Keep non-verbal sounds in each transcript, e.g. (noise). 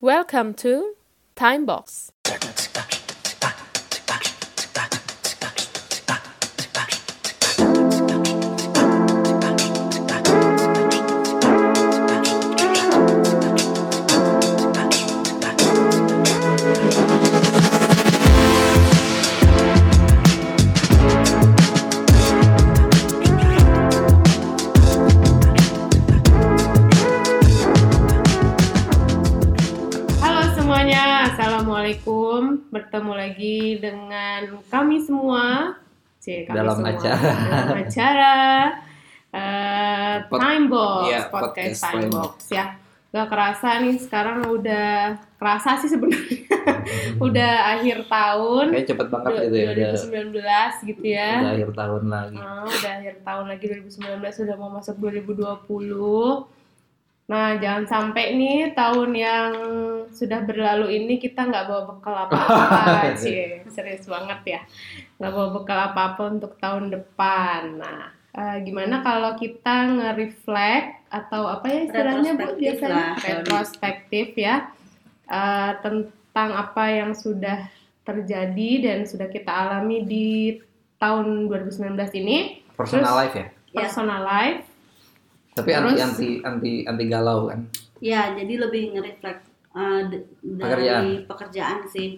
Welcome to Timebox. Bertemu lagi dengan kami semua. Cie, kami Dalam semua. acara. Dalam acara eh, Pod- Timebox, iya, podcast podcast Timebox ya. Gak kerasa nih sekarang udah kerasa sih sebenarnya. (laughs) udah akhir tahun. Kayak cepet banget gitu ya udah, 2019 gitu ya. udah akhir tahun lagi. Oh, udah akhir tahun lagi 2019 sudah mau masuk 2020. Nah, jangan sampai nih tahun yang sudah berlalu ini kita nggak bawa bekal (laughs) apa-apa, sih. Serius banget ya. Nggak bawa bekal apa-apa untuk tahun depan. Nah, eh, gimana kalau kita nge-reflect atau apa ya istilahnya Bu biasanya lah, retrospektif ya eh, tentang apa yang sudah terjadi dan sudah kita alami di tahun 2019 ini Personal Terus- life ya. Ya. personal life Tapi anti Terus- anti anti anti galau kan. Ya, jadi lebih nge-reflect uh, Pekerjaan. dari pekerjaan sih.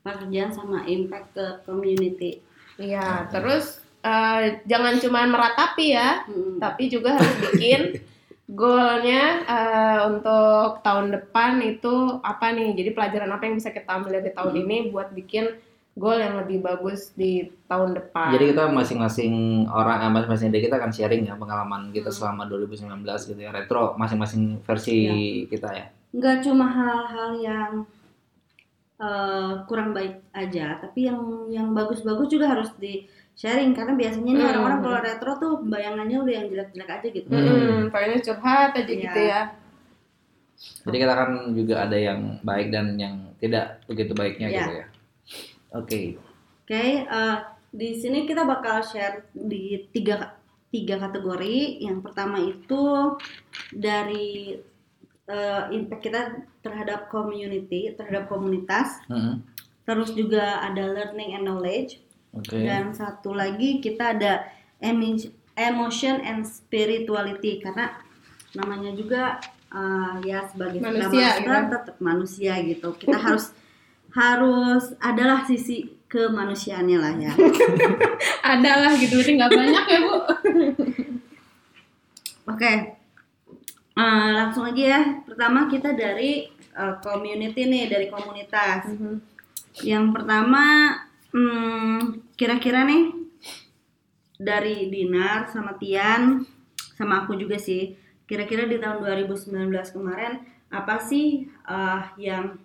Pekerjaan sama impact ke community. Iya, terus eh, jangan cuma meratapi ya, Hmm. tapi juga harus bikin (laughs) goalnya eh, untuk tahun depan itu apa nih? Jadi pelajaran apa yang bisa kita ambil dari tahun Hmm. ini buat bikin goal yang lebih bagus di tahun depan. Jadi kita masing-masing orang, eh, masing-masing dari kita akan sharing ya pengalaman kita Hmm. selama 2019 gitu ya. Retro masing-masing versi Iya. kita ya. Nggak cuma hal-hal yang uh, kurang baik aja, tapi yang yang bagus-bagus juga harus di sharing karena biasanya nih Hmm. orang-orang kalau retro tuh bayangannya udah yang jelek-jelek aja gitu. Hmm, pengennya curhat aja Iya. gitu ya. Jadi kita kan juga ada yang baik dan yang tidak begitu baiknya Iya. gitu ya. Oke. Oke, eh, di sini kita bakal share di tiga tiga kategori. Yang pertama itu dari eh, impact kita terhadap community, terhadap komunitas. Mm-mm. Terus juga ada learning and knowledge. Oke. Dan satu lagi kita ada emotion and spirituality karena namanya juga eh, ya sebagai Manusia, Scrum Master gitu. tetap manusia gitu. Kita harus harus adalah sisi kemanusiaannya lah ya. (laughs) Ada lah gitu, berarti nggak banyak ya bu. Oke, Eh, langsung aja ya. Pertama kita dari eh, community nih, dari komunitas. Yang pertama, hmm, kira-kira nih dari Dinar sama Tian sama aku juga sih. Kira-kira di tahun 2019 kemarin apa sih eh, yang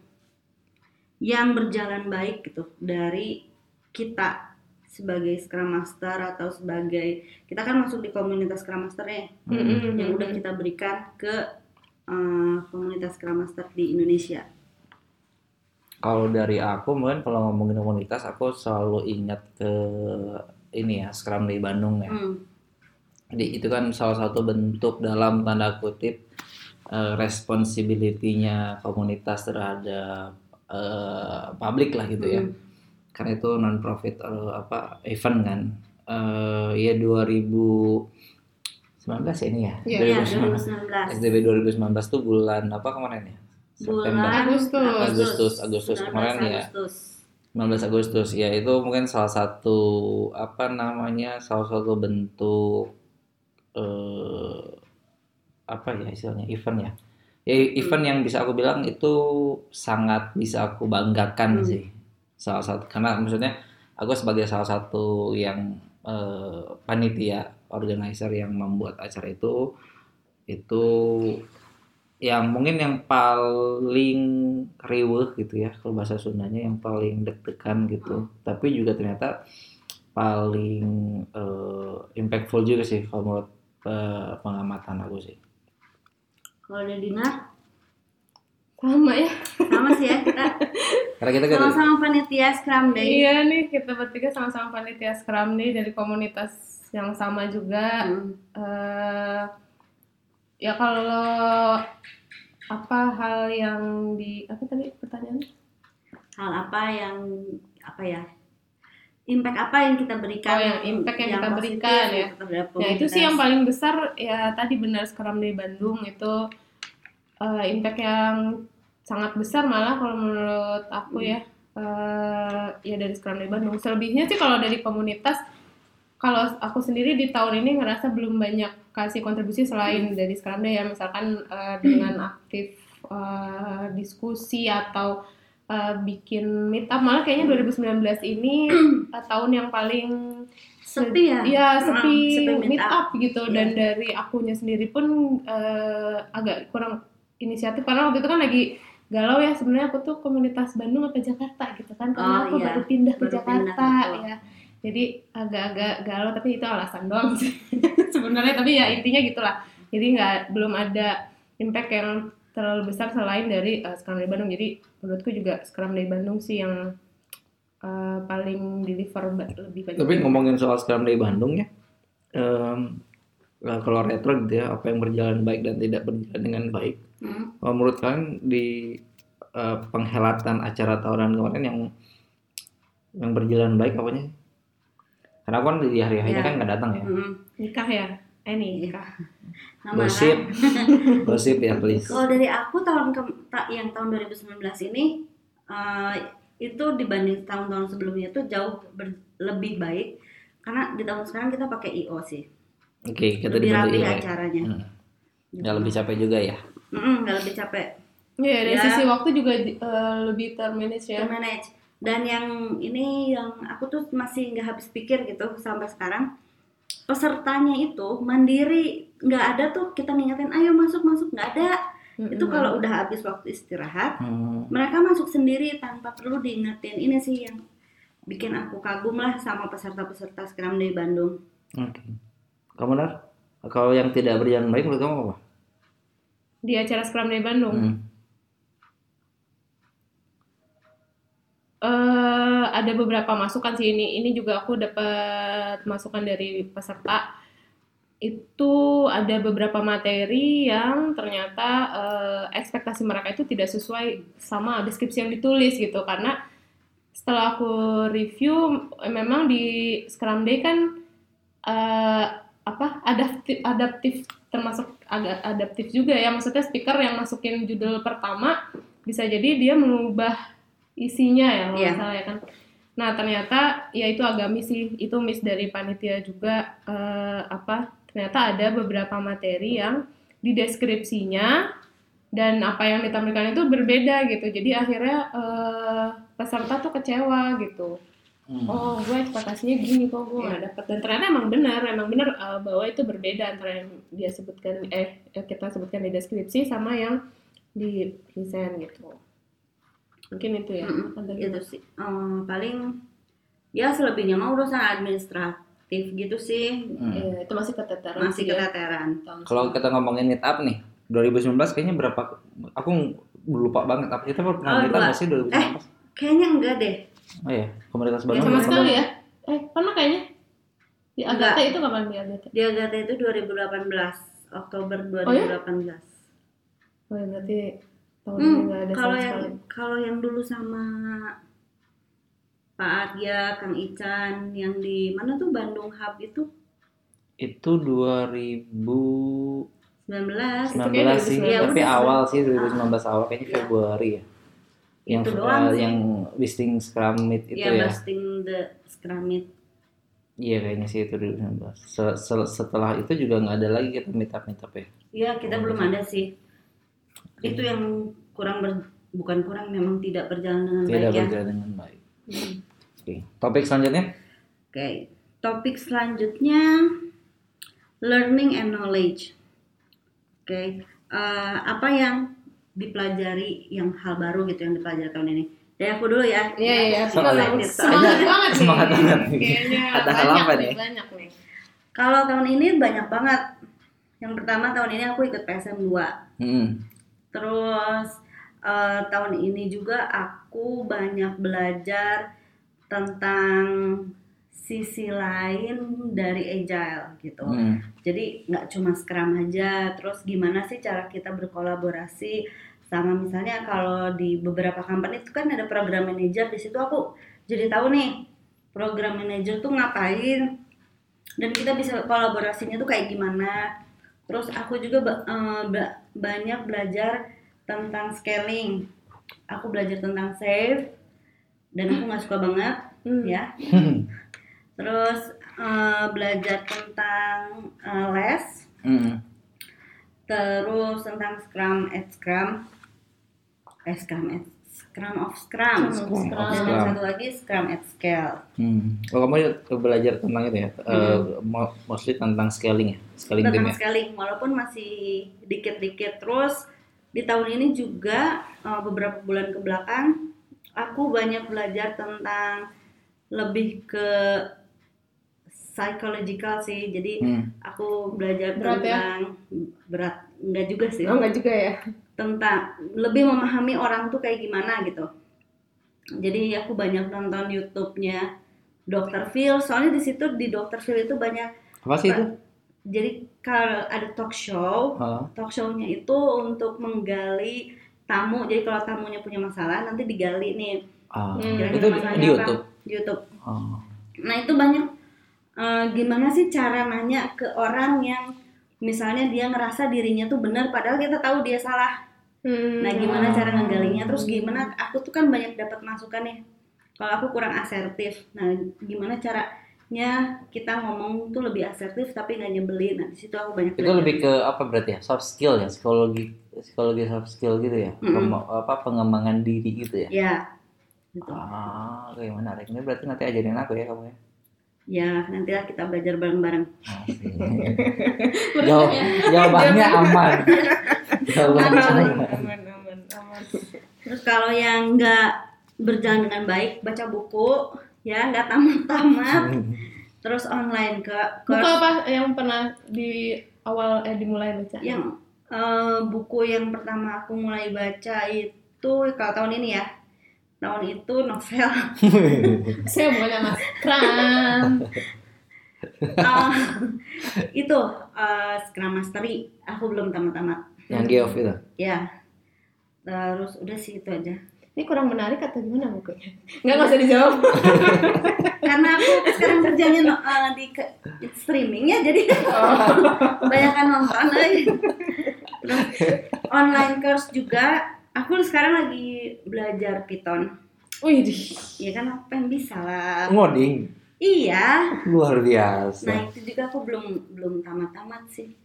yang berjalan baik gitu dari kita sebagai Scrum Master atau sebagai kita kan masuk di komunitas Scrum Master nih Mm-mm. yang udah kita berikan ke eh, komunitas Scrum Master di Indonesia. Kalau dari aku mungkin kalau ngomongin komunitas aku selalu ingat ke ini ya Scrum di Bandung ya. Hmm. Jadi itu kan salah satu bentuk dalam tanda kutip eh, responsibility-nya komunitas terhadap eh, publik lah gitu ya. Hmm. Karena itu non profit apa event kan. Eh ya 2019 ya ini ya. Iya, Iya, 2019. 2019. SDB 2019 tuh bulan apa kemarin ya? Bulan Agustus. Agustus, Agustus 19 kemarin ya. Agustus. 19 Agustus ya itu mungkin salah satu apa namanya salah satu bentuk eh apa ya istilahnya event ya ya event yang bisa aku bilang itu sangat bisa aku banggakan Hmm. sih. Salah satu karena maksudnya aku sebagai salah satu yang eh, panitia organizer yang membuat acara itu itu yang mungkin yang paling riweh gitu ya kalau bahasa Sundanya yang paling deg-degan gitu. Tapi juga ternyata paling eh, impactful juga sih kalau menurut eh, pengamatan aku sih Kalau ada Dinar, Sama ya. sama sih ya kita (laughs) karena kita kan sama-sama panitia Scrum Day. Iya nih kita bertiga sama-sama panitia Scrum nih dari komunitas yang sama juga. Hmm. eh ya kalau apa hal yang di apa tadi pertanyaannya? hal apa yang apa ya impact apa yang kita berikan Oh, yang impact yang kita positif berikan, ya. gitu Ya itu sih yang paling besar ya tadi benar Scrum Day Bandung itu eh, impact yang sangat besar malah kalau menurut aku ya. Eh, ya dari Scrum Day Bandung. Selebihnya sih kalau dari komunitas kalau aku sendiri di tahun ini ngerasa belum banyak kasih kontribusi selain dari Scrum Day ya. Misalkan eh, dengan aktif eh, diskusi atau eh, bikin meet up malah kayaknya 2019 ini (clears throat) eh, tahun yang paling sepi ya Iya, sepi, Mm, sepi meet, up, gitu. Iya. Dan dari akunya sendiri pun eh, agak kurang inisiatif karena waktu itu kan lagi galau ya sebenarnya aku tuh komunitas Bandung apa Jakarta gitu kan karena Oh, aku iya. baru pindah ke Jakarta pindah, ya. Jadi agak-agak galau tapi itu alasan doang sih (laughs) sebenarnya tapi ya intinya gitulah. Jadi nggak belum ada impact yang terlalu besar selain dari uh, Scrum Day Bandung. Jadi menurutku juga Scrum Day Bandung sih yang uh, paling deliver ba- lebih banyak. Tapi ngomongin soal Scrum Day Bandung ya, em, eh, kalau retro gitu ya, apa yang berjalan baik dan tidak berjalan dengan baik. Hmm. Kalau menurut kalian di eh, penghelatan acara tahunan kemarin yang yang berjalan baik apanya? Karena aku kan di hari-harinya Ya. kan nggak datang ya. Hmm. nikah ya eh nikah Lamaran. Gosip, (laughs) gosip ya please. Kalau dari aku tahun ke, ta- yang tahun 2019 ini eh, itu dibanding tahun-tahun sebelumnya itu jauh ber- lebih baik karena di tahun sekarang kita pakai IO sih. Oke, kita lebih dibantu rapi ya. acaranya. Hmm. Nggak lebih capek juga ya. Mm-mm, nggak lebih capek. ya dari Ya. sisi waktu juga eh, lebih termanage ya Termanage. Dan yang ini yang aku tuh masih nggak habis pikir gitu sampai sekarang pesertanya itu mandiri nggak ada tuh kita ngingetin ayo masuk masuk nggak ada itu Mm-mm. kalau udah habis waktu istirahat Hmm. mereka masuk sendiri tanpa perlu diingetin ini sih yang bikin aku kagum lah sama peserta-peserta Scrum Day Bandung Oke. Kamu benar? Kalau yang tidak berjalan baik menurut kamu apa? di acara Scrum Day Bandung Hmm. Eh ada beberapa masukan sih. Ini ini juga aku dapat masukan dari peserta. Itu ada beberapa materi yang ternyata eh, ekspektasi mereka itu tidak sesuai sama deskripsi yang ditulis gitu. Karena setelah aku review eh, memang di Scrum Day kan eh, apa adaptif adaptif termasuk agak adaptif juga ya. Maksudnya speaker yang masukin judul pertama bisa jadi dia mengubah isinya ya kalau Iya. nggak salah ya kan. Nah ternyata ya itu agak miss sih. Itu miss dari panitia juga eh, apa ternyata ada beberapa materi yang di deskripsinya dan apa yang ditampilkan itu berbeda gitu. Jadi akhirnya eh, peserta tuh kecewa gitu. Hmm. oh gue ekspektasinya gini kok gue nggak dapet. Dan ternyata emang benar emang benar uh, bahwa itu berbeda antara yang dia sebutkan eh yang kita sebutkan di deskripsi sama yang di present gitu mungkin itu ya Mm-mm, Ada itu sih Eh, paling ya selebihnya mah urusan administratif gitu sih Hmm. Iya, itu masih keteteran masih sih ya, keteteran tahun Kalau kita ngomongin meet up nih, 2019 kayaknya berapa? Aku lupa banget. Apa kita pernah Oh, meet up sih 2019? kayaknya enggak deh Oh iya, komunitas Ya, Bandung. sama belum sekali ya eh pernah kayaknya di Enggak. Agatha itu kapan di Agatha di Agatha itu 2018 Oktober 2018 Oh ya berarti tahun ini Hmm, nggak ada kalau yang kalau yang dulu sama Pak Arya, Kang Ican, yang di mana tuh Bandung Hub itu Itu 2019 19 Itu kayak sih, 2019. Ya tapi udah, awal sih 2019 awal kayaknya Iya. Februari ya. Yang Itu doang eh, sih. yang listing Scrum Meet itu ya, ya. busting the Scrum Meet. Iya kayaknya sih itu 2019. Se- se- setelah itu juga nggak ada lagi kita meet up meet up ya. Iya, kita Oh, belum ada sih. Itu yang kurang ber- bukan kurang memang tidak berjalan dengan Tidak baik ya. berjalan dengan baik. Oke. Topik selanjutnya? Oke, topik selanjutnya learning and knowledge. Oke, eh, apa yang dipelajari yang hal baru gitu yang dipelajari tahun ini? Dari aku dulu ya. Iya iya iya. Soalnya- Semangat banget nih. Semangat banget nih. Kayaknya Ada hal banyak apa nih, nih? Banyak nih. Kalau tahun ini banyak banget. Yang pertama tahun ini aku ikut PSM 2. Hmm. Terus eh, tahun ini juga aku banyak belajar tentang sisi lain dari agile gitu. Hmm. Jadi nggak cuma Scrum aja, terus gimana sih cara kita berkolaborasi sama misalnya kalau di beberapa company itu kan ada program manager di situ aku jadi tahu nih program manager tuh ngapain dan kita bisa kolaborasinya tuh kayak gimana. Terus aku juga ba- banyak belajar tentang scaling. Aku belajar tentang save dan aku nggak suka banget Hmm. ya terus eh, belajar tentang eh, les Hmm. terus tentang scrum at scrum eh scrum at scrum of scrum, Scrum of dan Scrum. yang satu lagi scrum at scale Hmm. Oh, kamu belajar tentang itu ya? Eh, mo- mostly tentang scaling ya? Scaling tim tentang ya? scaling walaupun masih dikit-dikit terus di tahun ini juga eh, beberapa bulan ke belakang aku banyak belajar tentang lebih ke psychological sih jadi Hmm. aku belajar Berat ya? tentang berat enggak juga sih Oh, enggak juga ya? Tentang lebih memahami orang tuh kayak gimana gitu jadi aku banyak nonton YouTube-nya Dr. Phil soalnya di situ di Dr. Phil itu banyak Apa sih itu? jadi kalau ada talk show Oh. talk show-nya itu untuk menggali tamu jadi kalau tamunya punya masalah nanti digali nih Ah, Hmm. kira-kira itu di apa. YouTube. Di YouTube Oh. Nah itu banyak eh, gimana sih cara nanya ke orang yang misalnya dia ngerasa dirinya tuh benar padahal kita tahu dia salah. Hmm. Nah gimana cara ngenggalinya? Terus gimana? Aku tuh kan banyak dapat masukan nih. Kalau aku kurang asertif. Nah gimana caranya kita ngomong tuh lebih asertif tapi nggak nyebelin. Nah di situ aku banyak Itu lebih ke apa berarti ya? Soft skill ya? Psikologi psikologi soft skill gitu ya? Mm-mm. Pem- apa pengembangan diri gitu ya? Ya. Gitu. Ah, oke menarik. Ini berarti nanti ajarin aku ya kamu ya. Ya nantilah kita belajar bareng-bareng. Asik. (laughs) Jawab, jawabannya aman. (laughs) Jawabannya Aman. aman. aman, aman, aman. Terus kalau yang nggak berjalan dengan baik, baca buku, ya nggak tamat-tamat. (laughs) Terus online ke Buku apa yang pernah di awal eh dimulai baca? yang eh, buku yang pertama aku mulai baca itu kalau tahun ini ya tahun itu novel. (laughs) Saya bukannya Mas. Kram. Ah, itu eh, Scrum Mastery. Aku belum tamat-tamat. Yang geof itu. ya. Terus udah sih itu aja. Ini kurang menarik atau gimana bukunya? Enggak, nggak usah dijawab. (laughs) karena aku sekarang kerjanya no- eh, di ke- streaming ya jadi (laughs) banyak nonton aja terus online course juga aku sekarang lagi belajar Python Wih, ya kan apa yang bisa lah Ngoding. iya Luar biasa. nah itu juga aku belum belum tamat-tamat sih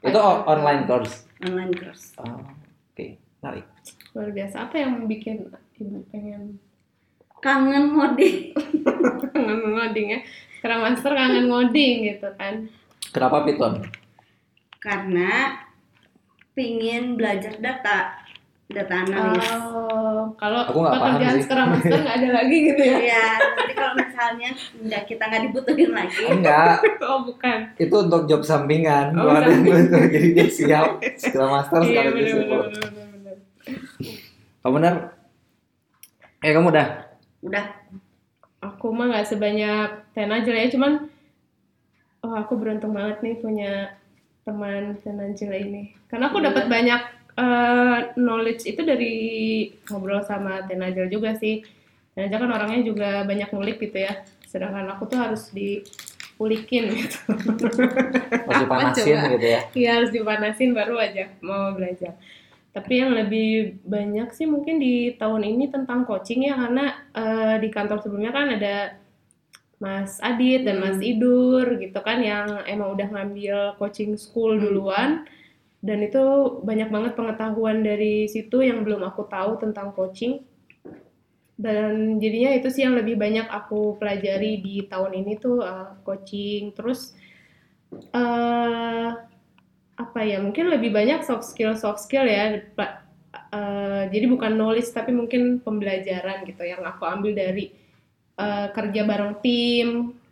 Itu online course. online course Oh, Oke, menarik. luar biasa. Apa yang bikin ibu pengen kangen ngoding (laughs) kangen ngoding ya? Sekarang master kangen ngoding gitu kan? Kenapa Python? karena pingin belajar data data analis Oh, kalau Aku nggak paham pekerjaan sih. sekarang master nggak ada (laughs) lagi gitu ya? ya nanti kalau misalnya nggak kita nggak dibutuhin lagi Enggak, (laughs) Oh, bukan. itu untuk job sampingan. Oh, Bukan (laughs) untuk jadi dia siap. Setelah master Iya, sekarang benar benar benar. Kamu benar? Eh kamu udah? udah Aku mah nggak sebanyak Tenajel ya, cuman oh aku beruntung banget nih punya teman Tenajel ini. Karena aku dapat banyak eh, knowledge itu dari ngobrol sama Tenajel juga sih. Tenajel kan orangnya juga banyak ngulik gitu ya. Sedangkan aku tuh harus diulikin gitu. (laughs) Masih Apa panasin coba? gitu ya? Iya harus dipanasin baru aja mau belajar. Tapi yang lebih banyak sih mungkin di tahun ini tentang coaching ya karena eh, di kantor sebelumnya kan ada Mas Adit dan Mas Idur gitu kan yang emang udah ngambil coaching school Hmm. Dan itu banyak banget pengetahuan dari situ yang belum aku tahu tentang coaching. Dan jadinya itu sih yang lebih banyak aku pelajari di tahun ini tuh eh, coaching. Terus eh apa ya mungkin lebih banyak soft skill soft skill ya eh, jadi bukan knowledge tapi mungkin pembelajaran gitu yang aku ambil dari eh, kerja bareng tim.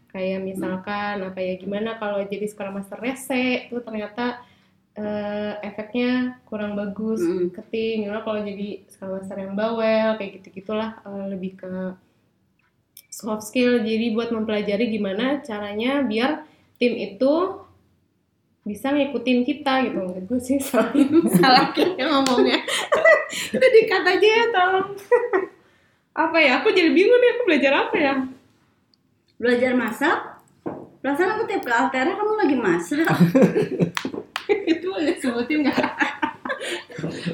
Kayak misalkan apa ya gimana kalau jadi Scrum Master rese tuh ternyata eh, efeknya kurang bagus Mm. keting. Gimana kalau jadi Scrum Master yang bawel kayak gitu gitulah lebih ke soft skill. Jadi buat mempelajari gimana caranya biar tim itu bisa ngikutin kita gitu. Menurut gue sih salah. (laughs) Salah yang ngomongnya. (laughs) Itu dikat aja ya tolong apa ya? Aku jadi bingung nih aku belajar apa ya? Belajar masak? Perasaan aku tiap ke Altera kamu lagi masak. (laughs) boleh sebutin nggak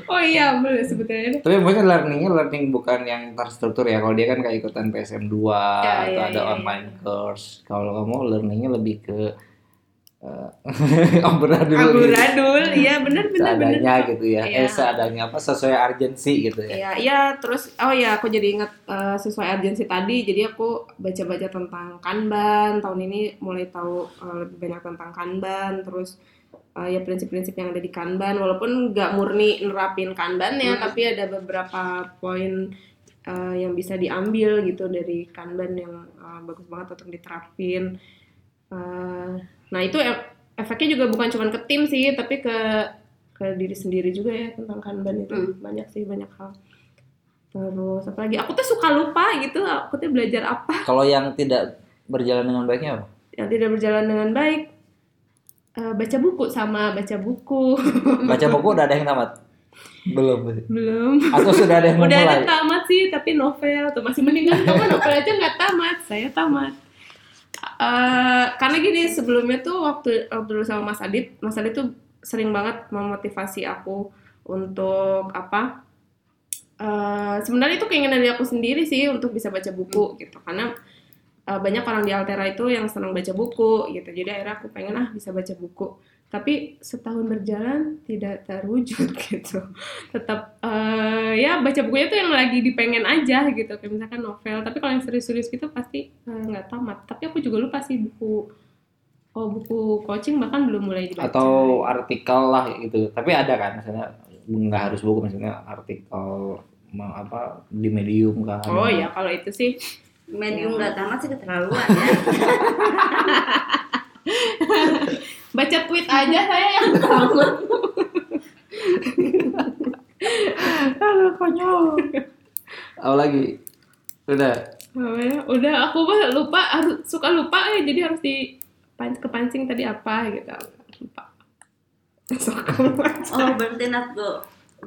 oh iya boleh sebutin aja Tapi mungkin learningnya learning bukan yang terstruktur ya. Kalau dia kan kayak ikutan PSM 2 Ya, atau ya, ada ya, online course. Kalau kamu learningnya lebih ke (laughs) uh, amburadul amburadul iya (laughs) bener bener bener seadanya gitu ya. Iya. Eh seadanya apa sesuai urgensi gitu ya. Iya, iya terus oh ya aku jadi ingat eh, sesuai urgensi tadi, jadi aku baca-baca tentang Kanban tahun ini mulai tahu eh, lebih banyak tentang Kanban, terus eh, ya prinsip-prinsip yang ada di Kanban, walaupun nggak murni nerapin Kanban ya, Hmm. tapi ada beberapa poin eh, yang bisa diambil gitu dari Kanban yang eh, bagus banget untuk diterapin. Eh, nah itu e- efeknya juga bukan cuma ke tim sih, tapi ke ke diri sendiri juga ya tentang kanban itu Hmm. banyak sih banyak hal terus apa lagi aku tuh suka lupa gitu aku tuh belajar apa Kalau yang tidak berjalan dengan baiknya apa? yang tidak berjalan dengan baik Eh, baca buku sama baca buku (laughs) Baca buku udah ada yang tamat? Belum. belum Atau sudah ada yang udah ada memulai? tamat sih tapi novel tuh masih mendingan kamu (laughs) novel aja nggak tamat saya tamat Eh, karena gini sebelumnya tuh waktu waktu dulu sama Mas Adit Mas Adit tuh sering banget memotivasi aku untuk apa eh, sebenarnya itu keinginan dari aku sendiri sih untuk bisa baca buku gitu karena eh, banyak orang di Altera itu yang senang baca buku gitu. Jadi akhirnya aku pengen ah bisa baca buku. Tapi setahun berjalan tidak terwujud (laughs) gitu. Tetap eh, ya baca bukunya tuh yang lagi dipengen aja gitu. Kayak misalkan novel. Tapi kalau yang serius-serius gitu pasti eh, nggak tamat tapi aku juga lupa sih buku oh buku coaching bahkan belum mulai dibaca. Atau artikel lah gitu. Tapi ada kan misalnya nggak harus buku misalnya artikel apa di medium kan. oh ya kalau itu sih Medium nggak tamat sih keterlaluan ya. (laughs) baca tweet aja saya yang tamat Aduh, konyol. Apa lagi? Udah. Apa ya? udah aku mah lupa harus suka lupa ya jadi harus di pan- kepancing tadi apa gitu lupa Suka lupa. Oh berarti not go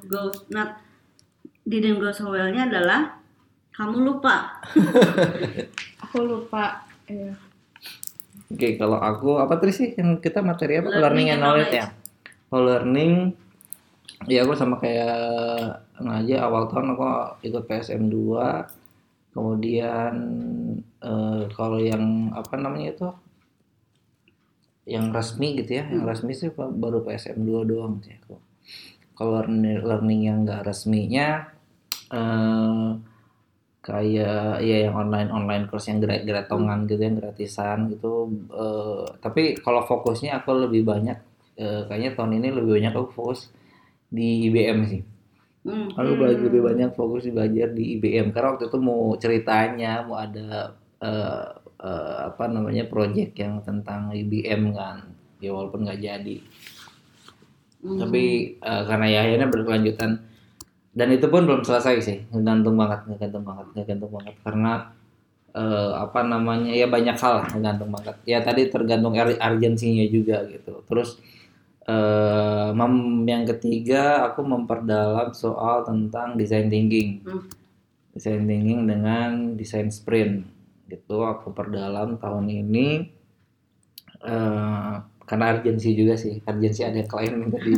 go not didn't go so well-nya adalah kamu lupa. (laughs) aku lupa ya. Oke, kalau aku apa tadi sih yang kita materi apa? Learning Learning, and knowledge, knowledge. ya. Kalau learning ya aku sama kayak ngaja awal tahun aku ikut PSM 2 kemudian eh, kalau yang apa namanya itu yang resmi gitu ya yang resmi sih baru PSM 2 doang sih aku kalau learning, learning yang enggak resminya eh kayak ya yang online online course yang grat gratongan gitu yang gratisan gitu Eh, tapi kalau fokusnya aku lebih banyak eh, kayaknya tahun ini lebih banyak aku fokus di IBM sih. Hmm. aku belajar lebih banyak fokus di belajar di IBM karena waktu itu mau ceritanya mau ada eh, eh, apa namanya project yang tentang IBM kan. Ya walaupun nggak jadi. Hmm. tapi eh, karena ya akhirnya berkelanjutan dan itu pun belum selesai sih. Ngegantung banget ngegantung banget ngegantung banget. Karena eh, apa namanya ya banyak hal lah, ngegantung banget. Ya tadi tergantung ur- urgensinya juga gitu. Terus eh, mem- yang ketiga aku memperdalam soal tentang design thinking. Hmm. design thinking dengan desain sprint. Gitu aku perdalam tahun ini eh, karena urgensi juga sih urgensi ada klien yang tadi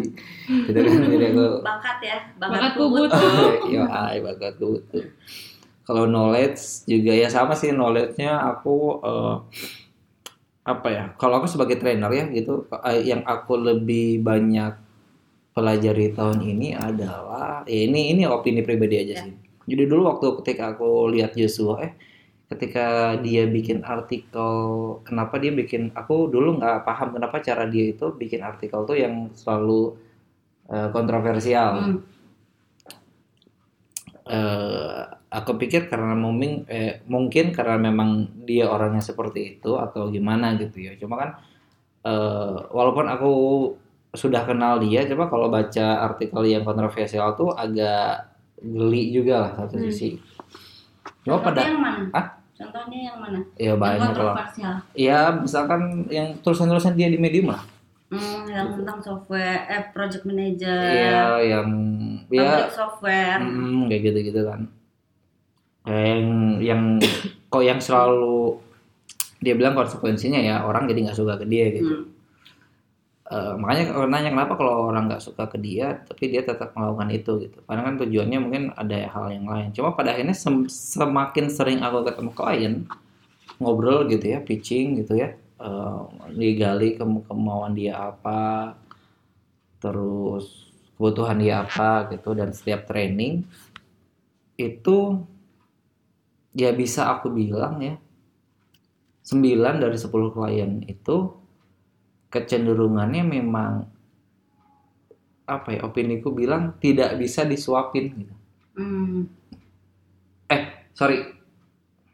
gitu kan jadi aku (laughs) Bakat ya, bakat, Bakat kubut. kubut. (laughs) yo ay bakat tuh kalau knowledge juga ya sama sih knowledge-nya aku eh, apa ya kalau aku sebagai trainer ya gitu eh, yang aku lebih banyak pelajari tahun ini adalah ya ini ini opini pribadi aja Ya. sih jadi dulu waktu ketika aku lihat Joshua eh ketika dia bikin artikel kenapa dia bikin aku dulu nggak paham kenapa cara dia itu bikin artikel tuh yang selalu eh, kontroversial Hmm. eh aku pikir karena mungkin eh, mungkin karena memang dia orangnya seperti itu atau gimana gitu ya cuma kan eh, walaupun aku sudah kenal dia coba kalau baca artikel yang kontroversial tuh agak geli juga lah satu Hmm. sisi cuma pada yang mana? Ah? Contohnya yang mana? Ya Yang banyak kalau. kontroversial. Ya misalkan yang tulisan-tulisan dia di medium lah. Hmm, yang tentang software, eh project manager, Iya, yang ya software. mm, kayak gitu-gitu kan. Yang yang kok yang selalu dia bilang konsekuensinya ya orang jadi nggak suka ke dia gitu. Hmm. Eh, makanya kalau nanya kenapa kalau orang nggak suka ke dia tapi dia tetap melakukan itu? Gitu. Karena kan tujuannya mungkin ada hal yang lain. Cuma pada akhirnya sem- semakin sering aku ketemu klien ngobrol gitu ya pitching gitu ya eh, digali ke- kemauan dia apa terus kebutuhan dia apa gitu dan setiap training itu ya bisa aku bilang ya 9 dari 10 klien itu kecenderungannya memang apa ya opiniku bilang tidak bisa disuapin gitu. Hmm. Sorry,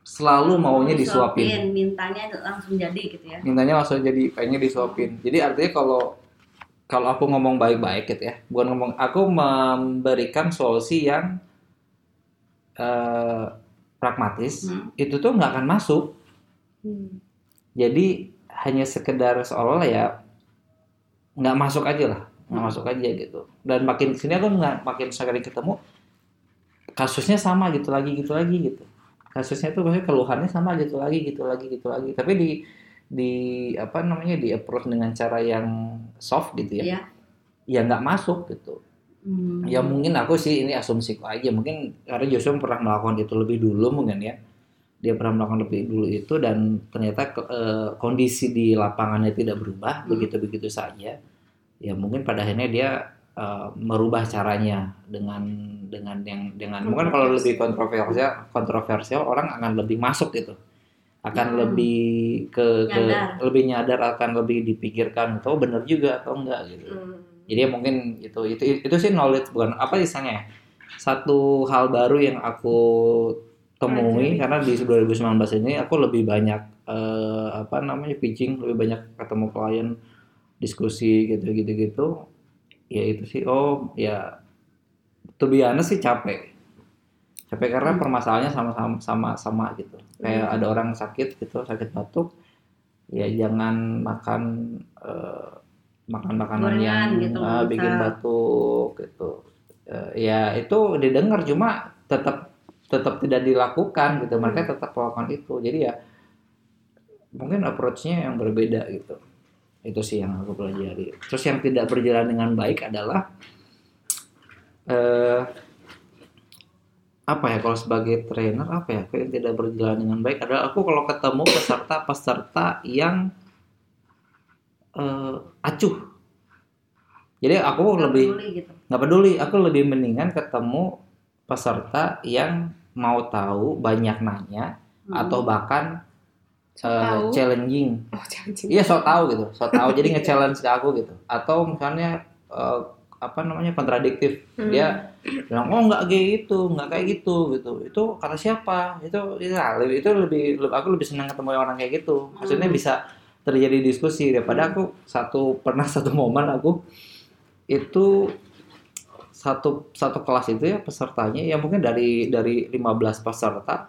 selalu maunya disuapin. Disuapin, mintanya langsung jadi gitu ya. Mintanya langsung jadi pengennya disuapin. Jadi artinya kalau kalau aku ngomong baik-baik gitu ya, bukan ngomong aku memberikan solusi yang eh, pragmatis, Hmm. itu tuh nggak akan masuk. Hmm. Jadi hanya sekedar seolah-olah ya nggak masuk aja lah, nggak Hmm. masuk aja gitu. Dan makin ke sini aku nggak makin sekali ketemu kasusnya sama gitu lagi gitu lagi gitu. Kasusnya tuh maksudnya keluhannya sama gitu lagi gitu lagi gitu lagi. Tapi di di apa namanya di approach dengan cara yang soft gitu ya, Iya. ya nggak masuk gitu. Hmm. Ya mungkin aku sih ini asumsiku aja mungkin karena Joshua pernah melakukan itu lebih dulu mungkin ya. Dia pernah melakukan lebih dulu itu dan ternyata eh, kondisi di lapangannya tidak berubah Hmm. begitu-begitu saja. Ya mungkin pada akhirnya dia eh, merubah caranya dengan dengan yang dengan mungkin kalau lebih kontroversial kontroversial orang akan lebih masuk gitu. Akan Hmm. lebih ke, ke Nyadar. lebih nyadar akan lebih dipikirkan oh benar juga atau enggak gitu Hmm. jadi ya mungkin itu itu itu sih knowledge bukan apa istilahnya ya, satu hal baru yang aku temui karena di 2019 ini aku lebih banyak eh, apa namanya pitching lebih banyak ketemu klien diskusi gitu gitu gitu ya itu sih. Oh ya to be honest sih capek. Capek karena Hmm. permasalahannya sama-sama sama sama gitu. Kayak Hmm. ada orang sakit gitu sakit batuk ya jangan makan eh, makan makanan Gorengan yang gitu, eh, bikin batuk gitu. Eh, ya itu didengar cuma tetap tetap tidak dilakukan gitu. Mereka tetap melakukan itu. Jadi ya mungkin approach-nya yang berbeda gitu. Itu sih yang aku pelajari. Terus yang tidak berjalan dengan baik adalah eh apa ya kalau sebagai trainer apa ya yang tidak berjalan dengan baik adalah aku kalau ketemu peserta-peserta yang eh, acuh. Jadi aku Nggak lebih peduli gitu. nggak peduli. Aku lebih mendingan ketemu peserta yang mau tahu banyak nanya Hmm. atau bahkan So eh, tahu. challenging. Oh, iya so tahu gitu so tahu. Jadi nge-challenge ke aku gitu. Atau misalnya eh, apa namanya kontradiktif. Hmm. dia bilang oh nggak kayak gitu nggak kayak gitu gitu. Itu kata siapa? Itu itu nah, lebih itu lebih aku lebih senang ketemu orang kayak gitu. Maksudnya Hmm. bisa terjadi diskusi daripada aku satu (laughs) pernah satu momen aku itu satu satu kelas itu ya pesertanya ya mungkin dari dari 15 peserta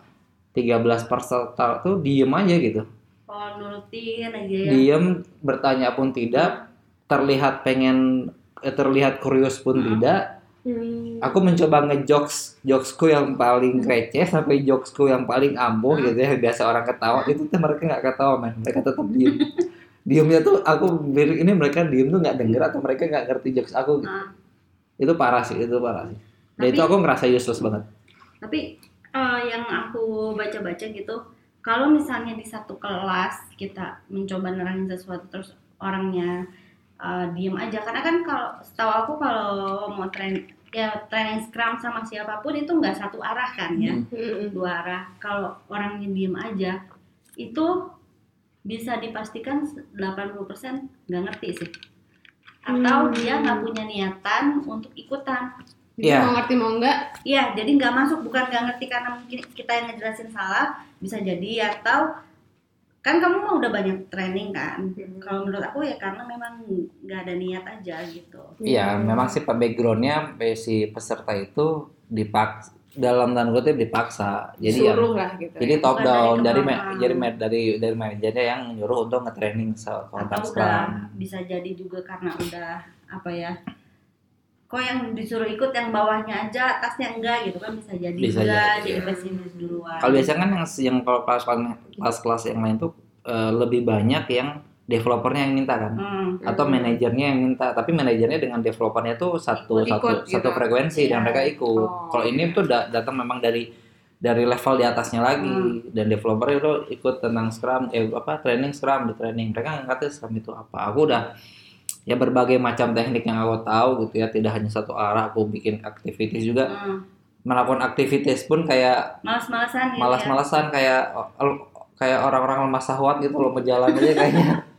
13 peserta tuh diem aja gitu Oh, nurutin aja ya. diem bertanya pun tidak terlihat pengen eh, terlihat kurios pun Hmm. tidak Hmm. aku mencoba ngejokes jokesku yang paling receh sampai jokesku yang paling ampuh Hmm. gitu ya biasa orang ketawa itu tuh mereka nggak ketawa men mereka tetap diem (laughs) diemnya tuh aku ini mereka diem tuh nggak denger atau mereka nggak ngerti jokes aku gitu. Nah, itu parah sih itu parah sih dan Tapi- itu aku ngerasa useless banget tapi eh, yang aku baca-baca gitu, kalau misalnya di satu kelas kita mencoba nerangin sesuatu terus orangnya eh, diem aja, karena kan kalau setahu aku kalau mau train ya training scrum sama siapa pun itu nggak satu arah kan ya, Hmm. dua arah. Kalau orangnya diem aja, itu bisa dipastikan 80% nggak ngerti sih. Atau Hmm. dia nggak punya niatan untuk ikutan. Jadi Iya. mau ngerti mau enggak Iya, jadi nggak masuk bukan nggak ngerti karena mungkin kita yang ngejelasin salah bisa jadi atau kan kamu mah udah banyak training kan. Kalau menurut aku ya karena memang nggak ada niat aja gitu. Iya, memang sih pak backgroundnya si peserta itu dipak dalam tanda kutip dipaksa. Jadi yang suruh lah gitu. jadi ya. top Bukan down dari dari ma- dari dari manajernya yang nyuruh untuk nge-training se- kontak atau udah bisa jadi juga karena udah apa ya kok yang disuruh ikut yang bawahnya aja atasnya enggak gitu kan bisa jadi Bisa juga jadi, jadi iya. pesimis duluan Kalau biasanya kan yang yang kalau kelas kelas yang lain tuh eh, lebih banyak yang developernya yang minta kan Hmm, atau Hmm. manajernya yang minta tapi manajernya dengan developernya tuh satu Ikut-ikut satu gitu. satu frekuensi dan Iya. mereka ikut Oh. kalau ini tuh da- datang memang dari dari level di atasnya lagi Hmm. dan developer itu ikut tentang scrum eh apa training scrum di training mereka nggak ngerti scrum itu apa aku udah ya berbagai macam teknik yang aku tahu gitu ya tidak hanya satu arah aku bikin activities juga hmm. melakukan activities pun kayak malas-malasan gitu malas-malasan kayak kayak orang-orang lemah sahwat gitu loh berjalan aja kayaknya (laughs)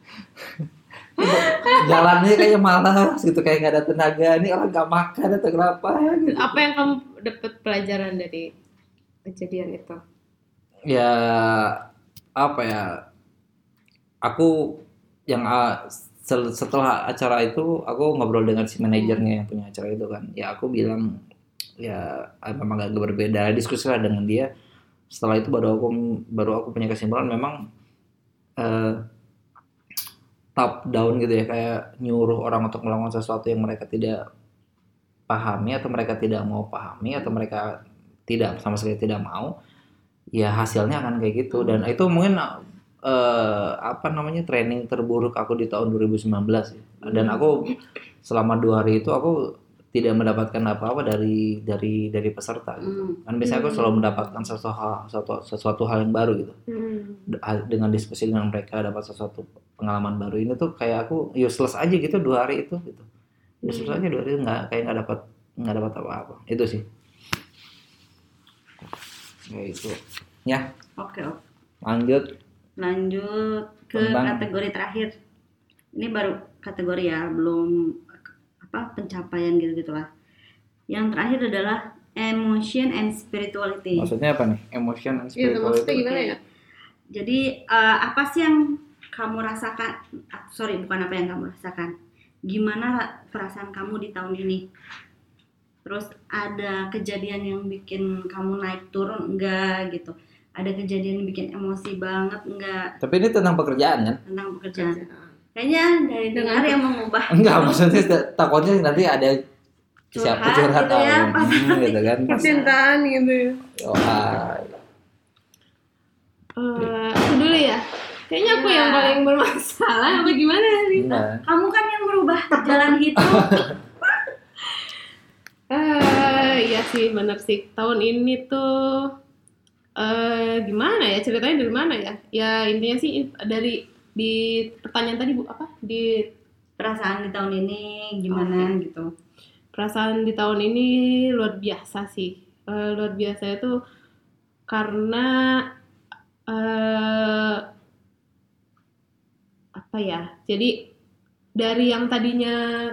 (laughs) jalannya kayak malas gitu kayak nggak ada tenaga. Ini orang nggak makan atau kenapa gitu. Apa yang kamu dapat pelajaran dari kejadian itu? ya apa ya? Aku yang ah, setelah acara itu aku ngobrol dengan si manajernya yang punya acara itu kan. Ya aku bilang ya memang agak berbeda. Diskusi lah dengan dia. Setelah itu baru aku baru aku punya kesimpulan. Memang eh, top down gitu ya kayak nyuruh orang untuk melakukan sesuatu yang mereka tidak pahami atau mereka tidak mau pahami atau mereka tidak sama sekali tidak mau ya hasilnya akan kayak gitu dan itu mungkin eh, apa namanya training terburuk aku di tahun 2019 ya. dan aku selama dua hari itu aku tidak mendapatkan apa-apa dari dari dari peserta gitu. Hmm. kan biasanya aku Hmm. selalu mendapatkan sesuatu hal sesuatu, sesuatu hal yang baru gitu. Hmm. Dengan diskusi dengan mereka dapat sesuatu pengalaman baru. Ini tuh kayak aku useless aja gitu dua hari itu gitu. Useless aja dua hari itu nggak kayak nggak dapat nggak dapat apa-apa. Itu sih. Kayak itu ya. Oke oke. Lanjut. Lanjut ke Tentang- kategori terakhir. Ini baru kategori ya belum apa pencapaian gitu gitulah yang terakhir adalah emotion and spirituality maksudnya apa nih emotion and Iya, spiritual maksudnya itu gimana ya? Jadi eh, apa sih yang kamu rasakan? ah, sorry, bukan apa yang kamu rasakan. Gimana ra- perasaan kamu di tahun ini? Terus ada kejadian yang bikin kamu naik turun enggak gitu? Ada kejadian yang bikin emosi banget enggak tapi ini tentang pekerjaan kan tentang pekerjaan? Kayaknya dari Dengan- dengar yang mengubah. enggak maksudnya ta- takutnya nanti ada Curhat siapa curhat gitu ya, Hmm, gitu kan (laughs) Percintaan gitu. oh, ah, Eh, aku dulu ya. Kayaknya aku yang Iya. paling bermasalah apa gimana nih? enggak. Kamu kan yang merubah jalan hidup. (laughs) Eh, iya sih bener sih. Tahun ini tuh eh gimana ya ceritanya dari mana ya? Ya intinya sih dari di pertanyaan tadi bu apa di Perasaan di tahun ini gimana gitu? perasaan di tahun ini luar biasa sih Eh, luar biasa itu karena eh apa ya jadi dari yang tadinya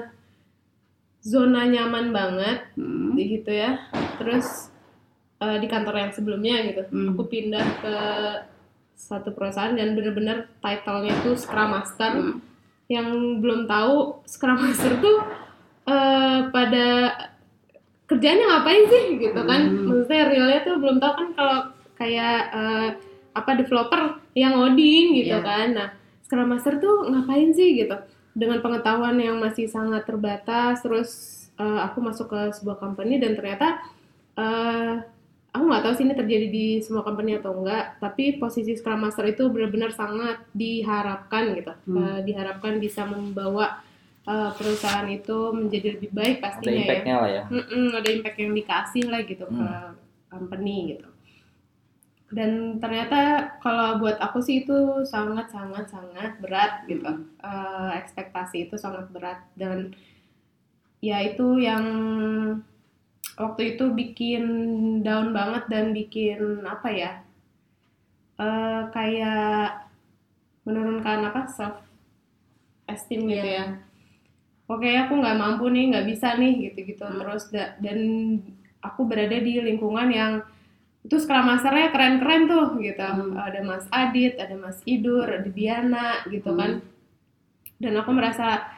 zona nyaman banget Hmm. gitu ya terus eh, di kantor yang sebelumnya gitu Hmm. aku pindah ke satu perusahaan dan bener-bener title-nya tuh Scrum Master Hmm. yang belum tahu Scrum Master tuh eh, pada kerjanya ngapain sih gitu kan Hmm. maksudnya realnya tuh belum tahu kan kalau kayak eh, apa developer yang ngoding gitu Iya. kan nah Scrum Master tuh ngapain sih gitu dengan pengetahuan yang masih sangat terbatas terus eh, aku masuk ke sebuah company dan ternyata eh, aku nggak tahu sih ini terjadi di semua company atau enggak tapi posisi Scrum Master itu benar-benar sangat diharapkan gitu. Hmm. Eh, diharapkan bisa membawa eh, perusahaan itu menjadi lebih baik ada pastinya ya. lah ya. Mm-mm, ada impact yang dikasih lah gitu ke Hmm. company gitu. Dan ternyata kalau buat aku sih itu sangat sangat sangat berat gitu. Eh, ekspektasi itu sangat berat dan ya itu yang waktu itu bikin down banget dan bikin apa ya eh, kayak menurunkan apa self esteem gitu Iya. ya oke aku nggak mampu nih nggak bisa nih gitu-gitu Hmm. terus da- dan aku berada di lingkungan yang itu Scrum Masternya keren-keren tuh gitu Hmm. ada Mas Adit ada Mas Idur ada Diana gitu Hmm. kan dan aku merasa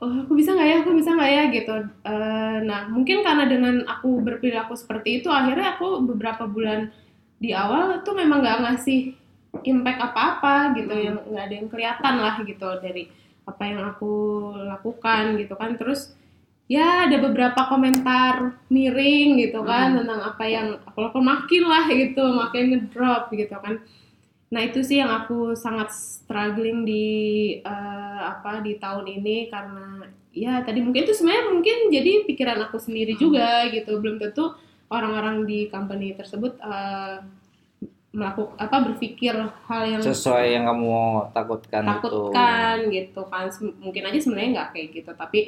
oh aku bisa nggak ya? Aku bisa nggak ya? Gitu. Eh, nah mungkin karena dengan aku berperilaku seperti itu akhirnya aku beberapa bulan di awal tuh memang nggak ngasih impact apa-apa gitu Hmm. yang nggak ada yang kelihatan lah gitu dari apa yang aku lakukan gitu kan. Terus ya ada beberapa komentar miring gitu kan Hmm. tentang apa yang aku lakukan. Makin lah gitu makin ngedrop gitu kan nah itu sih yang aku sangat struggling di eh, apa di tahun ini karena ya tadi mungkin itu sebenarnya mungkin jadi pikiran aku sendiri juga gitu. Belum tentu orang-orang di company tersebut eh, melakukan apa berpikir hal yang sesuai yang kamu takutkan, takutkan gitu kan. Mungkin aja sebenarnya nggak kayak gitu. Tapi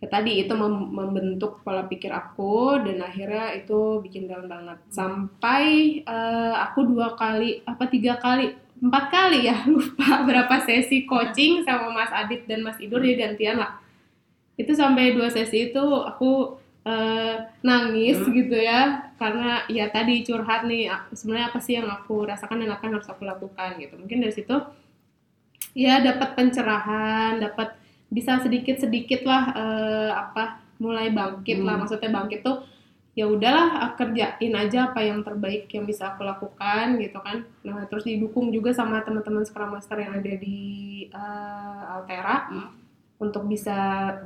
ya tadi itu mem- membentuk pola pikir aku dan akhirnya itu bikin down banget. Sampai eh, aku dua kali apa tiga kali empat kali ya (laughs) lupa berapa sesi coaching sama Mas Adit dan Mas Idur ya gantian lah. Itu sampai dua sesi itu aku eh, nangis Hmm. gitu ya karena ya tadi curhat nih sebenarnya apa sih yang aku rasakan dan apa yang harus aku lakukan gitu. Mungkin dari situ ya dapat pencerahan dapat bisa sedikit sedikit lah eh, apa mulai bangkit lah Hmm. maksudnya bangkit tuh ya udahlah aku kerjain aja apa yang terbaik yang bisa aku lakukan gitu kan nah terus didukung juga sama teman-teman Scrum Master yang ada di eh, Altera Hmm. untuk bisa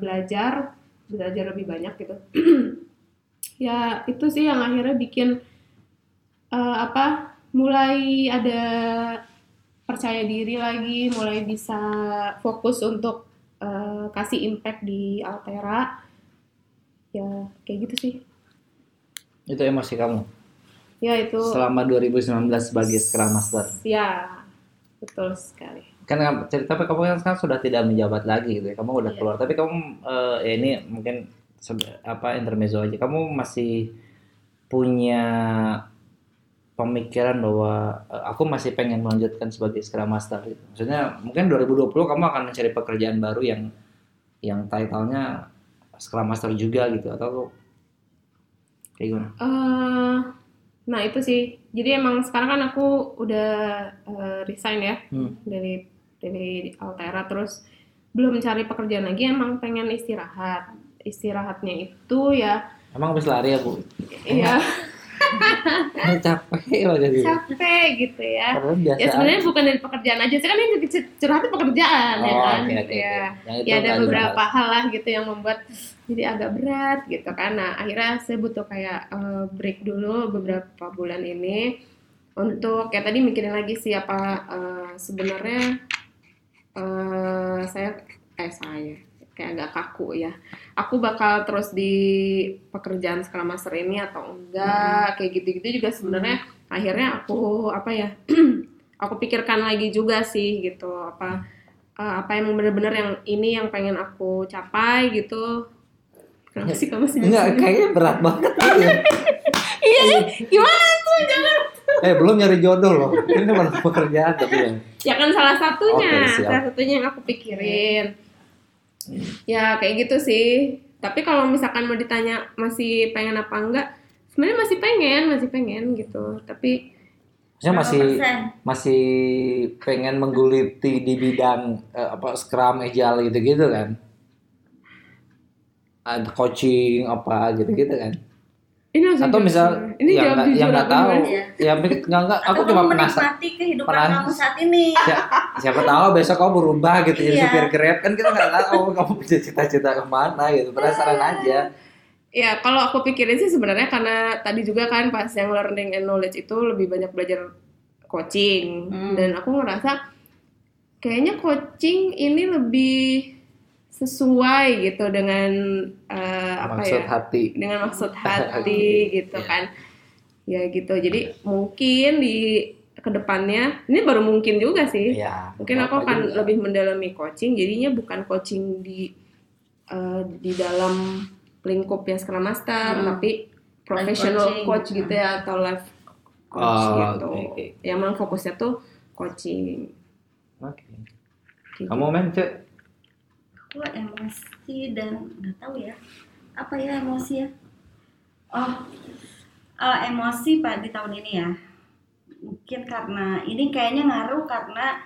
belajar belajar lebih banyak gitu (clears throat) ya itu sih yang akhirnya bikin eh, apa mulai ada percaya diri lagi mulai bisa fokus untuk eh, kasih impact di Altera. Ya kayak gitu sih. Itu emosi kamu? Ya itu. Selama 2019 sebagai Scrum Master? Ya betul sekali. Kan cerita kamu kan sekarang sudah tidak menjabat lagi gitu ya. Kamu udah Iya. keluar. Tapi kamu eh, ya ini mungkin apa intermezzo aja. Kamu masih punya pemikiran bahwa eh, aku masih pengen melanjutkan sebagai Scrum Master gitu. Maksudnya mungkin 2020 kamu akan mencari pekerjaan baru yang yang title-nya Scrum Master juga gitu atau kayak gimana? Eh, nah itu sih jadi emang sekarang kan aku udah eh, resign ya Hmm. dari dari Altera terus belum cari pekerjaan lagi emang pengen istirahat istirahatnya itu ya Emang habis lari ya bu? ya Ini (laughs) capek loh jadi. capek gitu ya ya sebenarnya bukan dari pekerjaan aja sih kan yang curhatnya pekerjaan ya Oh, kan oke, oke, ya oke. Yang itu ya ada nggak beberapa dibahas. hal lah gitu yang membuat jadi agak berat gitu kan nah akhirnya saya butuh kayak eh, break dulu beberapa bulan ini untuk kayak tadi mikirin lagi sih apa eh, sebenarnya eh, saya eh saya kayak agak kaku ya aku bakal terus di pekerjaan Scrum Master ini atau enggak kayak gitu-gitu juga sebenarnya akhirnya aku apa ya (clears throat) aku pikirkan lagi juga sih gitu apa eh, apa yang benar-benar yang ini yang pengen aku capai gitu kenapa sih kamu sih Enggak, kayaknya berat banget gitu ya. (laughs) iya gimana tuh jangan Eh, belum nyari jodoh loh. Ini malah pekerjaan tapi ya. ya kan salah satunya siap. salah satunya yang aku pikirin ya kayak gitu sih tapi kalau misalkan mau ditanya masih pengen apa enggak sebenarnya masih pengen masih pengen gitu tapi Maksudnya masih masih pengen mengguliti di bidang eh, apa Scrum, Agile gitu-gitu kan. Ada coaching apa gitu-gitu kan. Ini langsung Atau misal ini yang nggak yang nggak tahu? Iya. ya mikir enggak enggak, aku Atau cuma penasaran. menikmati kehidupan penas- kamu saat ini. Si- siapa tahu besok kamu berubah gitu jadi Iya. supir Grab kan kita nggak tahu kamu punya cita-cita ke mana gitu penasaran aja Ya, kalau aku pikirin sih sebenarnya karena tadi juga kan pas yang learning and knowledge itu lebih banyak belajar coaching Hmm. dan aku ngerasa kayaknya coaching ini lebih sesuai gitu dengan eh, apa maksud ya? hati. Dengan maksud (laughs) hati gitu Iya. kan. Ya gitu. Jadi mungkin di ke depannya ini baru mungkin juga sih. Ya mungkin aku akan lebih mendalami coaching. Jadinya bukan coaching di eh, di dalam lingkupnya Scrum Master Hmm. tapi professional coaching. coach gitu ya atau life coach Oh, gitu. oke. yang memang fokusnya tuh coaching. Oke. Gitu. kamu men cek Aku emosi dan nggak tahu ya apa ya emosi ya. Oh, eh, emosi pak di tahun ini ya. Mungkin karena ini kayaknya ngaruh karena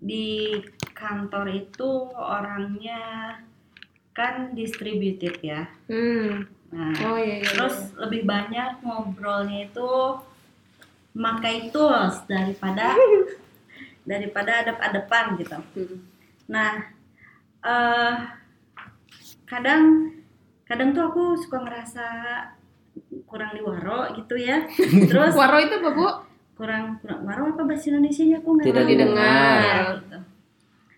di kantor itu orangnya kan distributed ya. Hmm. Nah, Oh iya iya. terus lebih banyak ngobrolnya itu memakai tools daripada (laughs) daripada adep-adepan gitu. Hmm. Nah, eh kadang kadang tuh aku suka ngerasa kurang diwaro gitu ya. (laughs) Terus Waro itu apa bu? kurang kurang waro apa bahasa Indonesia-nya aku nggak Tidak tahu. didengar. Ya, gitu.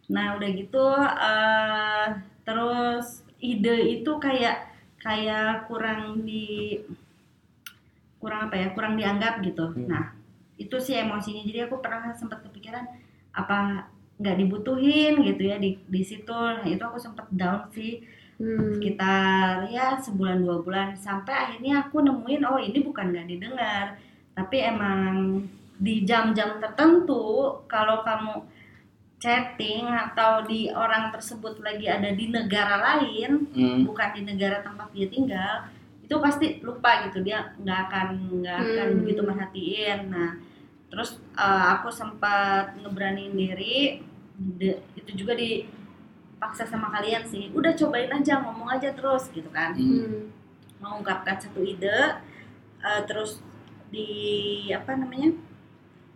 Nah, udah gitu eh terus ide itu kayak kayak kurang di kurang apa ya? Kurang dianggap gitu. Hmm. Nah, itu sih emosinya. Jadi aku pernah sempat kepikiran apa nggak dibutuhin gitu ya di di situ. Nah, itu aku sempat down sih Hmm. sekitar ya sebulan dua bulan sampai akhirnya aku nemuin oh ini bukan nggak didengar tapi emang di jam-jam tertentu kalau kamu chatting atau di orang tersebut lagi ada di negara lain Hmm. bukan di negara tempat dia tinggal itu pasti lupa gitu dia nggak akan nggak akan Hmm. begitu merhatiin nah terus eh, aku sempat ngeberaniin diri De- itu juga dipaksa sama kalian sih udah cobain aja ngomong aja terus gitu kan Hmm. Mengungkapkan satu ide eh, terus di apa namanya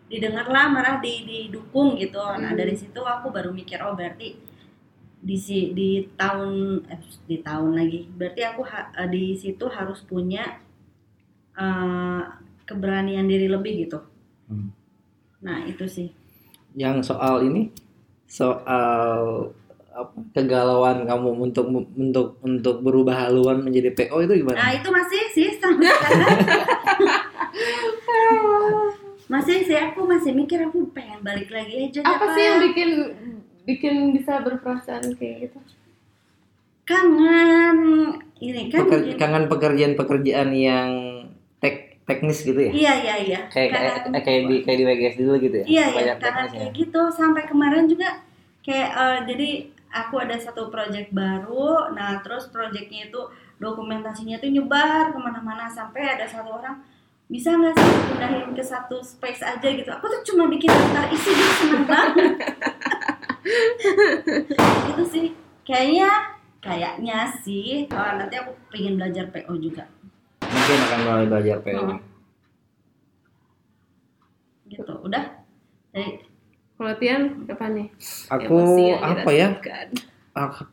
didengarlah marah di didukung gitu nah Hmm. dari situ aku baru mikir oh berarti di si di tahun eh, di tahun lagi berarti aku ha- eh, di situ harus punya eh, keberanian diri lebih gitu Hmm. nah itu sih Yang soal ini soal apa kegalauan kamu untuk untuk untuk berubah haluan menjadi PO itu nah gimana? itu masih sih sampai sekarang (laughs) masih sih aku masih mikir aku pengen balik lagi aja Apa Kak. sih yang bikin bikin bisa berperasaan kayak gitu? kangen ini kan Peker- kangen pekerjaan-pekerjaan yang teknis gitu ya? iya iya iya. Kayak kayak, kayak di kayak di WGS dulu gitu ya? iya iya. Karena kayak gitu sampai kemarin juga kayak eh, jadi aku ada satu project baru. Nah terus projectnya itu dokumentasinya tuh nyebar ke mana-mana sampai ada satu orang bisa nggak sih pindahin ke satu space aja gitu? Aku tuh cuma bikin daftar isi gitu seneng banget. (laughs) Gitu sih. Kayaknya kayaknya sih oh, nanti aku pengen belajar PO juga Mungkin akan mulai belajar PO. Hmm. gitu udah Jadi, Kalau Tian nih? Aku apa ya? Aku,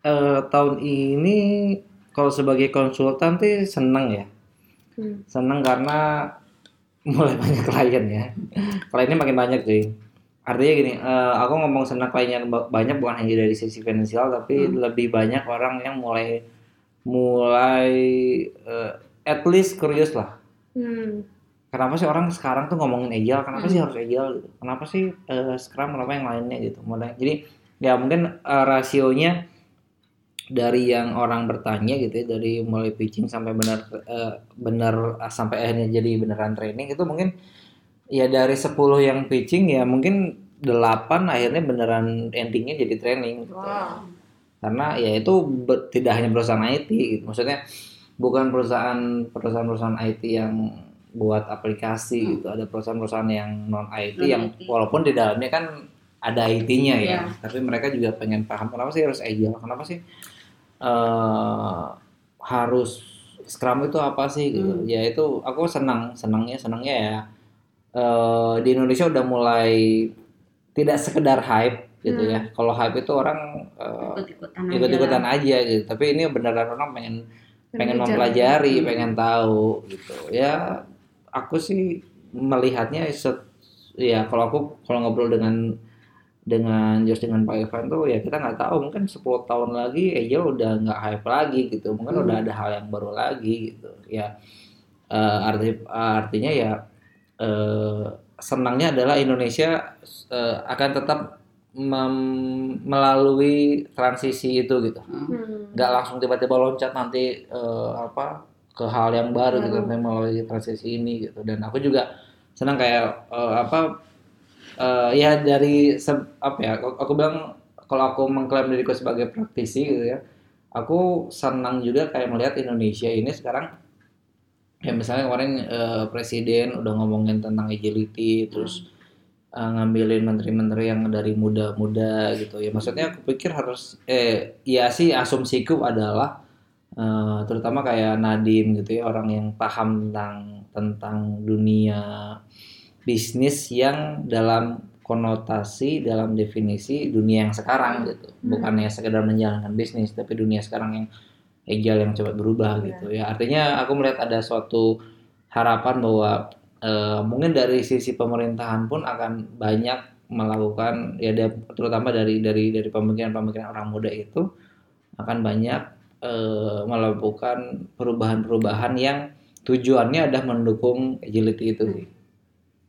eh, tahun ini kalau sebagai konsultan tuh seneng ya. Hmm. Seneng karena mulai (laughs) banyak klien ya. Kliennya makin banyak cuy. Artinya gini, eh, aku ngomong senang kliennya ba- banyak bukan hanya dari sisi finansial tapi Hmm. lebih banyak orang yang mulai mulai eh, at least curious lah. Hmm. Kenapa sih orang sekarang tuh ngomongin agile? Kenapa Hmm. sih harus agile gitu? Kenapa sih eh, Scrum? Kenapa yang lainnya gitu? Mulai jadi ya mungkin eh, rasionya dari yang orang bertanya gitu ya dari mulai pitching sampai benar eh, benar ah, sampai akhirnya jadi beneran training itu mungkin ya dari 10 yang pitching ya mungkin 8 akhirnya beneran endingnya jadi training gitu. Wow. karena ya itu be- tidak hanya perusahaan IT gitu. maksudnya bukan perusahaan perusahaan-perusahaan IT yang buat aplikasi Hmm. gitu ada perusahaan-perusahaan yang non IT Non yang IT. walaupun di dalamnya kan ada IT-nya ya Iya. tapi mereka juga pengen paham kenapa sih harus agile kenapa sih eh harus Scrum itu apa sih gitu Hmm. ya itu aku senang senangnya senangnya ya eh di Indonesia udah mulai tidak sekedar hype gitu Hmm. ya kalau hype itu orang eh, ikut-ikutan aja ikut-ikutan lah. aja gitu tapi ini beneran orang pengen pengen mempelajari Hmm. pengen tahu gitu. Ya aku sih melihatnya set- ya kalau aku kalau ngobrol dengan dengan Jos dengan Pak Ivan tuh ya kita nggak tahu. Mungkin 10 tahun lagi Agile udah nggak hype lagi gitu. Mungkin Hmm. udah ada hal yang baru lagi gitu. Ya eh, arti artinya ya eh, senangnya adalah Indonesia eh, akan tetap mem- melalui transisi itu gitu Hmm. nggak langsung tiba-tiba loncat nanti eh, apa ke hal yang baru gitu Baru. tapi melalui transisi ini gitu dan aku juga senang kayak eh, apa eh, ya dari se- apa ya aku, aku bilang kalau aku mengklaim diriku sebagai praktisi gitu ya aku senang juga kayak melihat Indonesia ini sekarang ya misalnya kemarin eh, presiden udah ngomongin tentang agility terus eh, ngambilin menteri-menteri yang dari muda-muda gitu. Ya maksudnya aku pikir harus eh ya sih asumsiku adalah eh, terutama kayak Nadim gitu ya orang yang paham tentang tentang dunia bisnis yang dalam konotasi dalam definisi dunia yang sekarang gitu. Bukannya sekedar menjalankan bisnis tapi dunia sekarang yang agile yang cepat berubah Iya. gitu ya. Artinya aku melihat ada suatu harapan bahwa eh, mungkin dari sisi pemerintahan pun akan banyak melakukan ya terutama dari dari dari pemikiran-pemikiran orang muda itu akan banyak eh, melakukan perubahan-perubahan yang tujuannya adalah mendukung agility itu. Sih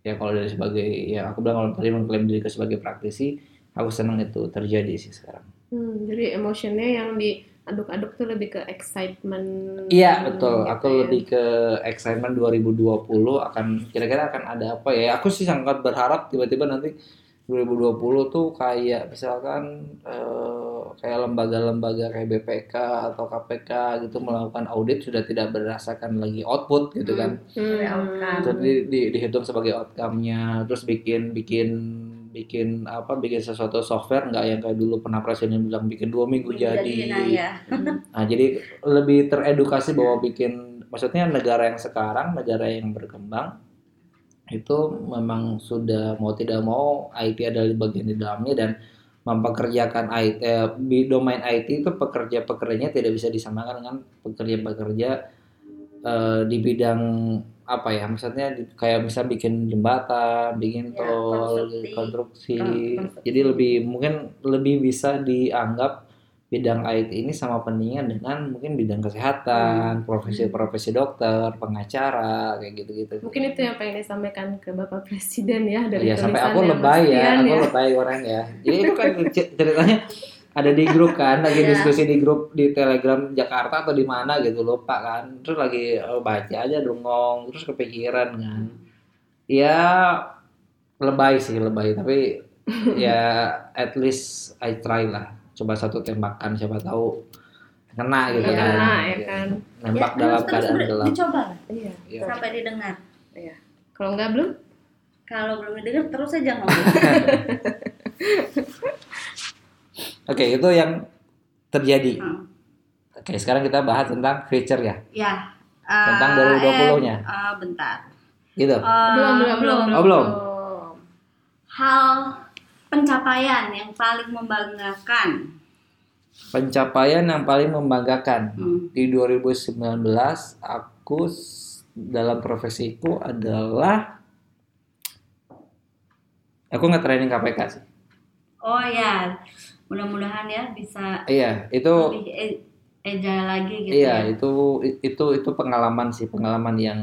ya kalau dari sebagai ya aku bilang kalau tadi mengklaim diri sebagai praktisi aku senang itu terjadi sih sekarang. Hmm, jadi emotionnya yang diaduk-aduk tuh lebih ke excitement. Iya betul. gitu Aku ya. lebih ke excitement 2020 akan kira-kira akan ada apa ya? Aku sih sangat berharap tiba-tiba nanti 2020 tuh kayak misalkan eh, kayak lembaga-lembaga kayak BPK atau KPK gitu melakukan audit sudah tidak berdasarkan lagi output gitu kan. Hmm. outcome. Terus di- di- dihitung sebagai outcome-nya, terus bikin bikin bikin apa bikin sesuatu software nggak yang kayak dulu pernah presiden bilang bikin dua minggu jadi nah ya. Nah, jadi lebih teredukasi bahwa bikin maksudnya negara yang sekarang, negara yang berkembang itu memang sudah mau tidak mau IT adalah bagian di dalamnya dan mempekerjakan IT eh, di domain IT itu pekerja-pekerjanya tidak bisa disamakan dengan pekerja-pekerja eh, di bidang apa ya maksudnya kayak bisa bikin jembatan, bikin Ya, tol, konstruksi. konstruksi. Konstruksi. Jadi lebih mungkin lebih bisa dianggap bidang IT ini sama pentingnya dengan mungkin bidang Hmm. kesehatan, profesi-profesi dokter, pengacara, kayak gitu-gitu. Mungkin itu yang pengen disampaikan ke Bapak Presiden ya dari Iya sampai aku lebay ya, Tian aku lebay orang ya. Jadi itu kan cer- (laughs) ceritanya ada di grup kan, lagi Iya. diskusi di grup di Telegram Jakarta atau di mana gitu lupa kan. Terus lagi oh, baca aja dongong, terus kepikiran kan. Ya lebay sih lebay, tapi (laughs) ya at least I try lah. Coba satu tembakan siapa tahu kena gitu Iya, kan. kena, ya kan. Nembak Ya, dalam keadaan gelap. Dicoba lah, Iya. Iya. sampai didengar. Kalau enggak belum? Kalau belum didengar terus aja ngomong. (laughs) Oke, itu yang terjadi. Hmm. Oke, sekarang kita bahas tentang future ya. ya. Tentang eh, 2020-nya. eh, eh, bentar. Gitu. Eh, belum, belum, belum, Oh, belum. Hal pencapaian yang paling membanggakan. Pencapaian yang paling membanggakan Hmm. di 2019 aku dalam profesiku adalah aku nge-training KPK sih. Oh ya, mudah-mudahan ya bisa Iya, itu lebih e- eja lagi gitu iya, ya. itu itu itu pengalaman sih, pengalaman yang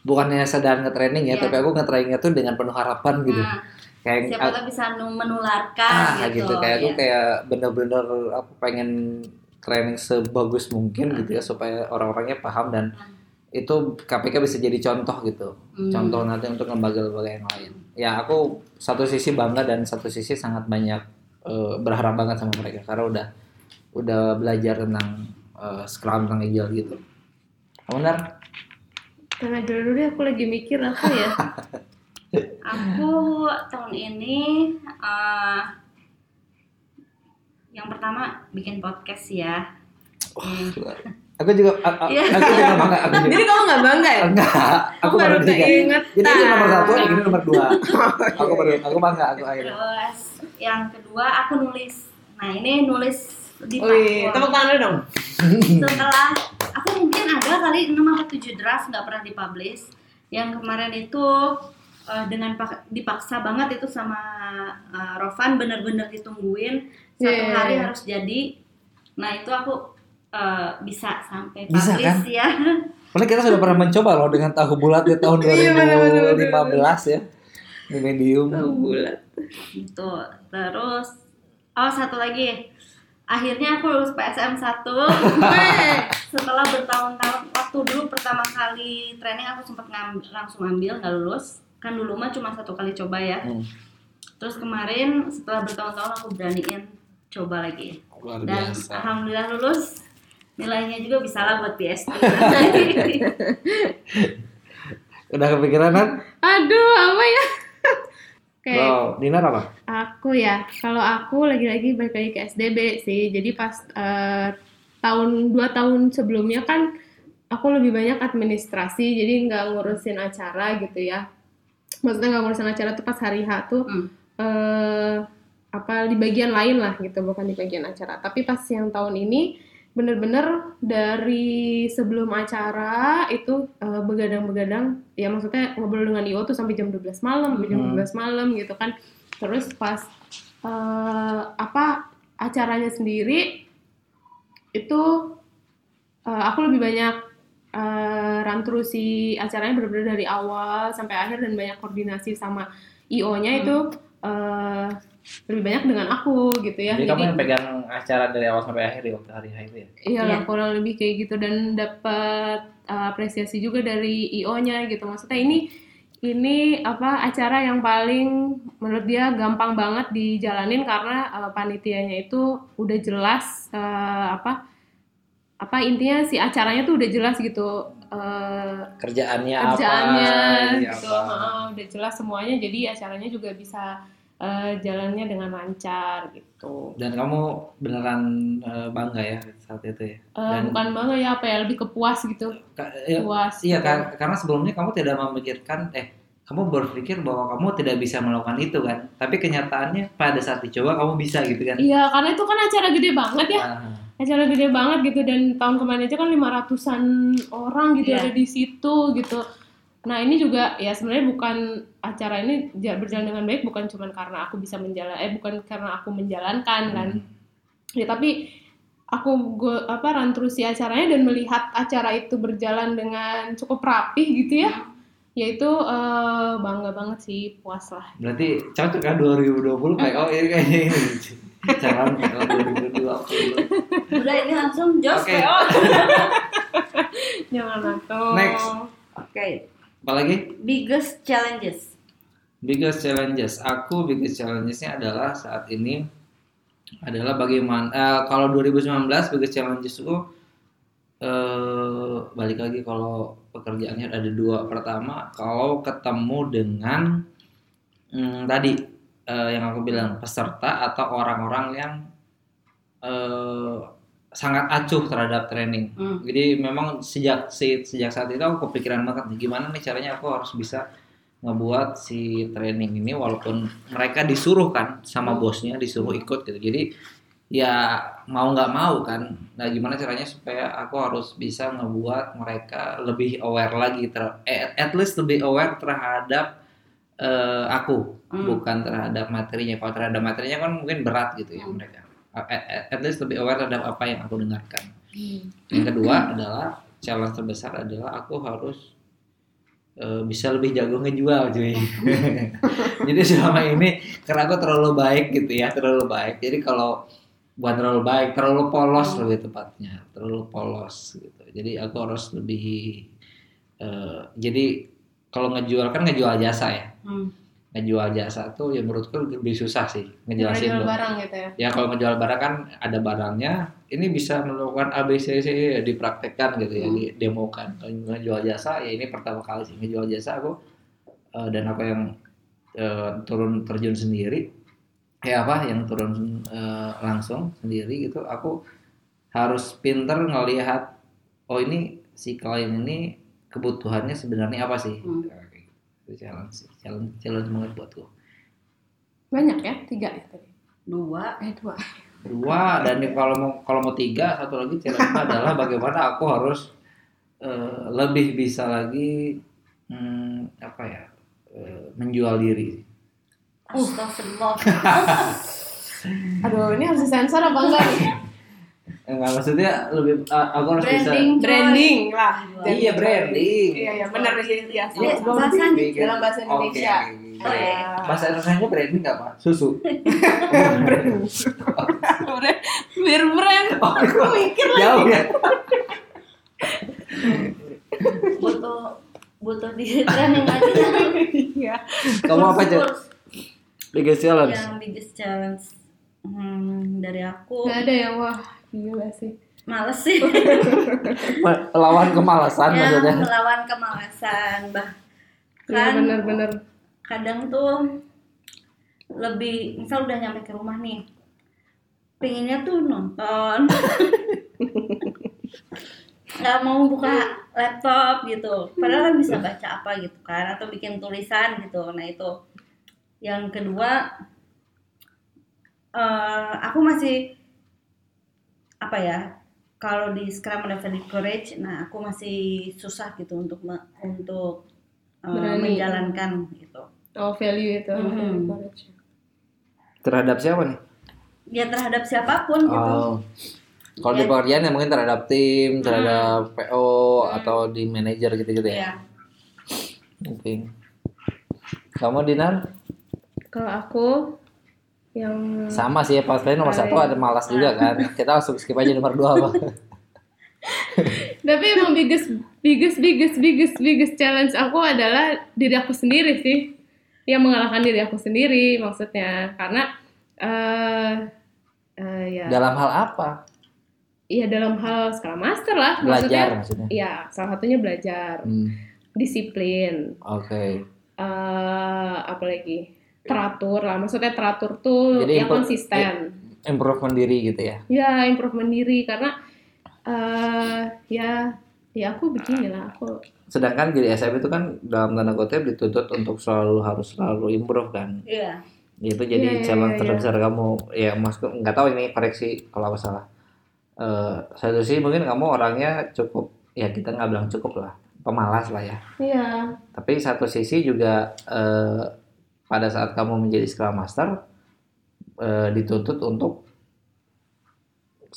bukannya sadar nge-training ya, Iya. tapi aku nge-trainingnya tuh dengan penuh harapan gitu. Nah, Kayak siapa tahu bisa nu- menularkan ah gitu. gitu kayak aku ya. kayak bener-bener aku pengen training sebagus mungkin gitu ya supaya orang-orangnya paham dan itu KPK bisa jadi contoh gitu Hmm. contoh nanti untuk lembaga-lembaga yang lain ya aku satu sisi bangga dan satu sisi sangat banyak eh, berharap banget sama mereka karena udah udah belajar tentang eh, Scrum tentang Agile gitu benar Karena dulu deh aku lagi mikir apa ya. (laughs) Aku tahun ini eh, yang pertama bikin podcast ya. Hmm. Aku juga a- a- Iya. aku juga bangga aku juga Jadi kamu nggak bangga ya? enggak aku baru baru keingetan. jadi itu nomor satu ini nomor dua (laughs) aku baru aku bangga aku akhirnya Terus yang kedua aku nulis. Nah ini nulis di Wih, tepuk tangan dulu dong. Setelah aku mungkin ada kali 6 atau 7 draft nggak pernah dipublish. Yang kemarin itu eh, dengan pak- dipaksa banget itu sama eh, Rovan bener-bener ditungguin satu Iya. hari harus jadi. Nah itu aku eh, bisa sampai Bisa, publish kan? ya. (laughs) Karena kita sudah pernah mencoba loh dengan tahu bulat di tahun Iya, bener, bener, bener, 2015 ya di medium. bulat. gitu terus oh satu lagi akhirnya aku lulus PSM 1 (laughs) setelah bertahun-tahun waktu dulu pertama kali training aku sempat ngambil langsung ambil nggak lulus kan dulu mah cuma satu kali coba ya Hmm, terus kemarin setelah bertahun-tahun aku beraniin coba lagi luar dan biasa. alhamdulillah lulus nilainya juga bisa lah buat PST (laughs) Udah kepikiran kan? Aduh, apa ya? Oke, Kalau Dinar apa? aku ya, kalau aku lagi-lagi balik lagi ke SDB sih. Jadi pas eh, tahun dua tahun sebelumnya kan aku lebih banyak administrasi, jadi nggak ngurusin acara gitu ya. Maksudnya nggak ngurusin acara tuh pas hari H tuh Hmm. eh, apa di bagian lain lah gitu, bukan di bagian acara. Tapi pas yang tahun ini bener-bener dari sebelum acara itu eh, begadang-begadang, ya maksudnya ngobrol dengan IO tuh sampai jam 12 malam, sampai jam Hmm. 12 malam gitu kan. Terus pas eh, apa acaranya sendiri itu eh, aku lebih banyak eh, run through si acaranya benar-benar dari awal sampai akhir dan banyak koordinasi sama IO-nya Hmm. itu eh, lebih banyak dengan aku gitu ya. Jadi, kamu yang pegang acara dari awal sampai akhir di waktu hari itu ya? Iya lah Iya. kurang lebih kayak gitu dan dapat uh, apresiasi juga dari IO-nya gitu. Maksudnya ini ini apa acara yang paling menurut dia gampang banget dijalanin karena uh, panitianya itu udah jelas uh, apa apa intinya si acaranya tuh udah jelas gitu uh, Kerjaannya, kerjaannya apa? ini gitu apa. Heeh, udah jelas semuanya jadi acaranya juga bisa uh, jalannya dengan lancar gitu. Dan kamu beneran eh, bangga ya saat itu ya? Uh, Dan- bukan banget ya apa ya lebih kepuas gitu Ka- ya, puas Iya gitu. kan, karena sebelumnya kamu tidak memikirkan, eh kamu berpikir bahwa kamu tidak bisa melakukan itu kan, tapi kenyataannya pada saat dicoba kamu bisa gitu kan. Iya, karena itu kan acara gede banget ya. Ah, Acara gede banget gitu dan tahun kemarin aja kan 500-an orang gitu Iya. ada di situ gitu. Nah, ini juga ya sebenarnya bukan acara ini ja- berjalan dengan baik bukan cuma karena aku bisa menjalan eh bukan karena aku menjalankan kan. hmm. Ya tapi aku gue apa run terus si acaranya dan melihat acara itu berjalan dengan cukup rapih gitu ya. Yaitu eh, bangga banget sih, puas lah. Berarti cocok kan 2020 kayak oh ini kayaknya ini calon tahun 2020. Udah ini langsung jos. PO. (laughs) Jangan langsung. Next. Oke, Apalagi biggest challenges. biggest challenges. Aku biggest challengesnya adalah saat ini adalah bagaimana eh, kalau 2019 biggest challenges itu eh balik lagi kalau pekerjaannya ada dua pertama kalau ketemu dengan hmm, tadi eh, yang aku bilang peserta atau orang-orang yang sangat acuh terhadap training Hmm. jadi memang sejak sejak saat itu aku kepikiran banget nih gimana nih caranya aku harus bisa ngebuat si training ini walaupun mereka disuruh kan sama Hmm. bosnya disuruh ikut gitu jadi ya mau nggak mau kan nah gimana caranya supaya aku harus bisa ngebuat mereka lebih aware lagi ter eh, at least lebih aware terhadap eh, aku Hmm. bukan terhadap materinya kalau terhadap materinya kan mungkin berat gitu ya Hmm. mereka at, least lebih aware terhadap apa yang aku dengarkan Hmm. yang kedua adalah challenge terbesar adalah aku harus eh, bisa lebih jago ngejual cuy. (laughs) jadi selama ini karena aku terlalu baik gitu ya, terlalu baik. Jadi kalau bukan terlalu baik, terlalu polos lebih tepatnya, terlalu polos gitu. Jadi aku harus lebih eh, jadi kalau ngejual kan ngejual jasa ya. Hmm. Ngejual jasa tuh ya menurutku lebih susah sih ngejelasin jual loh barang gitu ya. ya kalau ngejual barang kan ada barangnya ini bisa melakukan ABCC ya, dipraktekkan gitu ya Hmm. didemokan kalau ngejual jasa ya ini pertama kali sih ngejual jasa aku eh, dan aku yang eh, turun terjun sendiri ya apa yang turun eh, langsung sendiri gitu aku harus pinter ngelihat oh ini si klien ini kebutuhannya sebenarnya apa sih Hmm. Itu challenge challenge challenge banget buatku Banyak ya, tiga ya tadi. Dua. Eh dua. dua dan kalau mau kalau mau tiga satu lagi challenge adalah bagaimana aku harus eh, lebih bisa lagi hmm, apa ya eh, menjual diri Astagfirullah. (laughs) Aduh, ini harus disensor apa enggak nih? Enggak maksudnya lebih ah, aku harus bisa Branding. Joy. branding lah. Jadi iya branding Iya, iya, benar sih. Ya, Iya, bahasa dalam bahasa Indonesia. oke, oke. Oh, iya. bahasa Indonesia branding apa susu Brand- (laughs) (laughs) Biar brand. (laughs) Aku mikir lagi. jauh ya butuh butuh di training lagi kan? Iya. kamu apa aja biggest challenge yang biggest challenge hmm, dari aku Gak ada ya, wah gila sih. males sih. (laughs) Melawan kemalasan ya maksudnya. melawan kemalasan Iya bahkan benar-benar. kadang tuh lebih misal udah nyampe ke rumah nih pengennya tuh nonton. (laughs) Nggak mau buka laptop gitu. Padahal kan bisa baca apa gitu kan atau bikin tulisan gitu. Nah itu. Yang kedua eh, aku masih apa ya kalau di Scrum ada valid courage nah aku masih susah gitu untuk me- untuk Berani. menjalankan gitu Oh value itu. Mhm. Terhadap siapa nih? ya terhadap siapa pun gitu Oh. Kalau di Ya. pekerjaan ya mungkin terhadap tim, terhadap PO Hmm. atau di manajer gitu-gitu ya. ya Oke. Kamu Dinar Kalau aku yang sama sih ya pas lain nomor satu ada malas juga kan. Kita langsung skip aja nomor dua apa. (laughs) tapi emang biggest biggest biggest biggest biggest challenge aku adalah diri aku sendiri sih yang mengalahkan diri aku sendiri maksudnya karena eh eh, ya Dalam hal apa? ya dalam hal skala master lah Belajar maksudnya maksudnya. ya salah satunya belajar Hmm. disiplin Oke. eh apa lagi teratur lah maksudnya teratur tuh Jadi yang konsisten Improvement diri gitu ya. ya improvement diri karena eh ya ya aku begini lah aku Sedangkan jadi SM itu kan dalam tanda kutip dituntut untuk selalu harus selalu improve kan. iya Itu jadi Iya, iya, challenge iya, terbesar kamu. Ya mas nggak tahu ini koreksi kalau aku salah. Eh satu sih mungkin kamu orangnya cukup ya kita nggak bilang cukup lah pemalas lah ya. iya Tapi satu sisi juga eh, pada saat kamu menjadi Scrum Master eh, dituntut untuk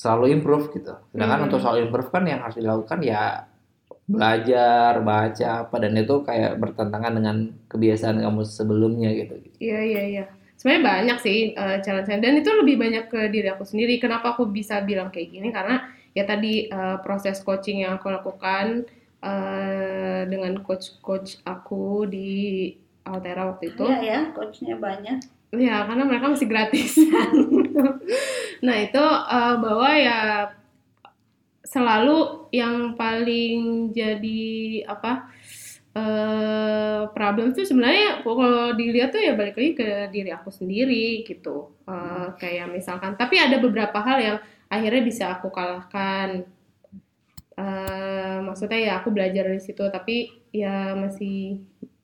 selalu improve gitu. Sedangkan Hmm. untuk selalu improve kan yang harus dilakukan ya belajar, baca apa dan itu kayak bertentangan dengan kebiasaan kamu sebelumnya gitu. Iya iya iya. Sebenarnya banyak sih eh, challenge dan itu lebih banyak ke diri aku sendiri. Kenapa aku bisa bilang kayak gini? Karena ya tadi eh, proses coaching yang aku lakukan eh, dengan coach-coach aku di Altera waktu itu. iya ya coachnya banyak Ya, karena mereka masih gratis. (laughs) nah, itu eh, bahwa ya selalu yang paling jadi apa eh problem tuh sebenarnya kalau dilihat tuh ya balik lagi ke diri aku sendiri gitu. Eh, kayak misalkan, tapi ada beberapa hal yang akhirnya bisa aku kalahkan. Eh, maksudnya ya aku belajar dari situ, tapi ya masih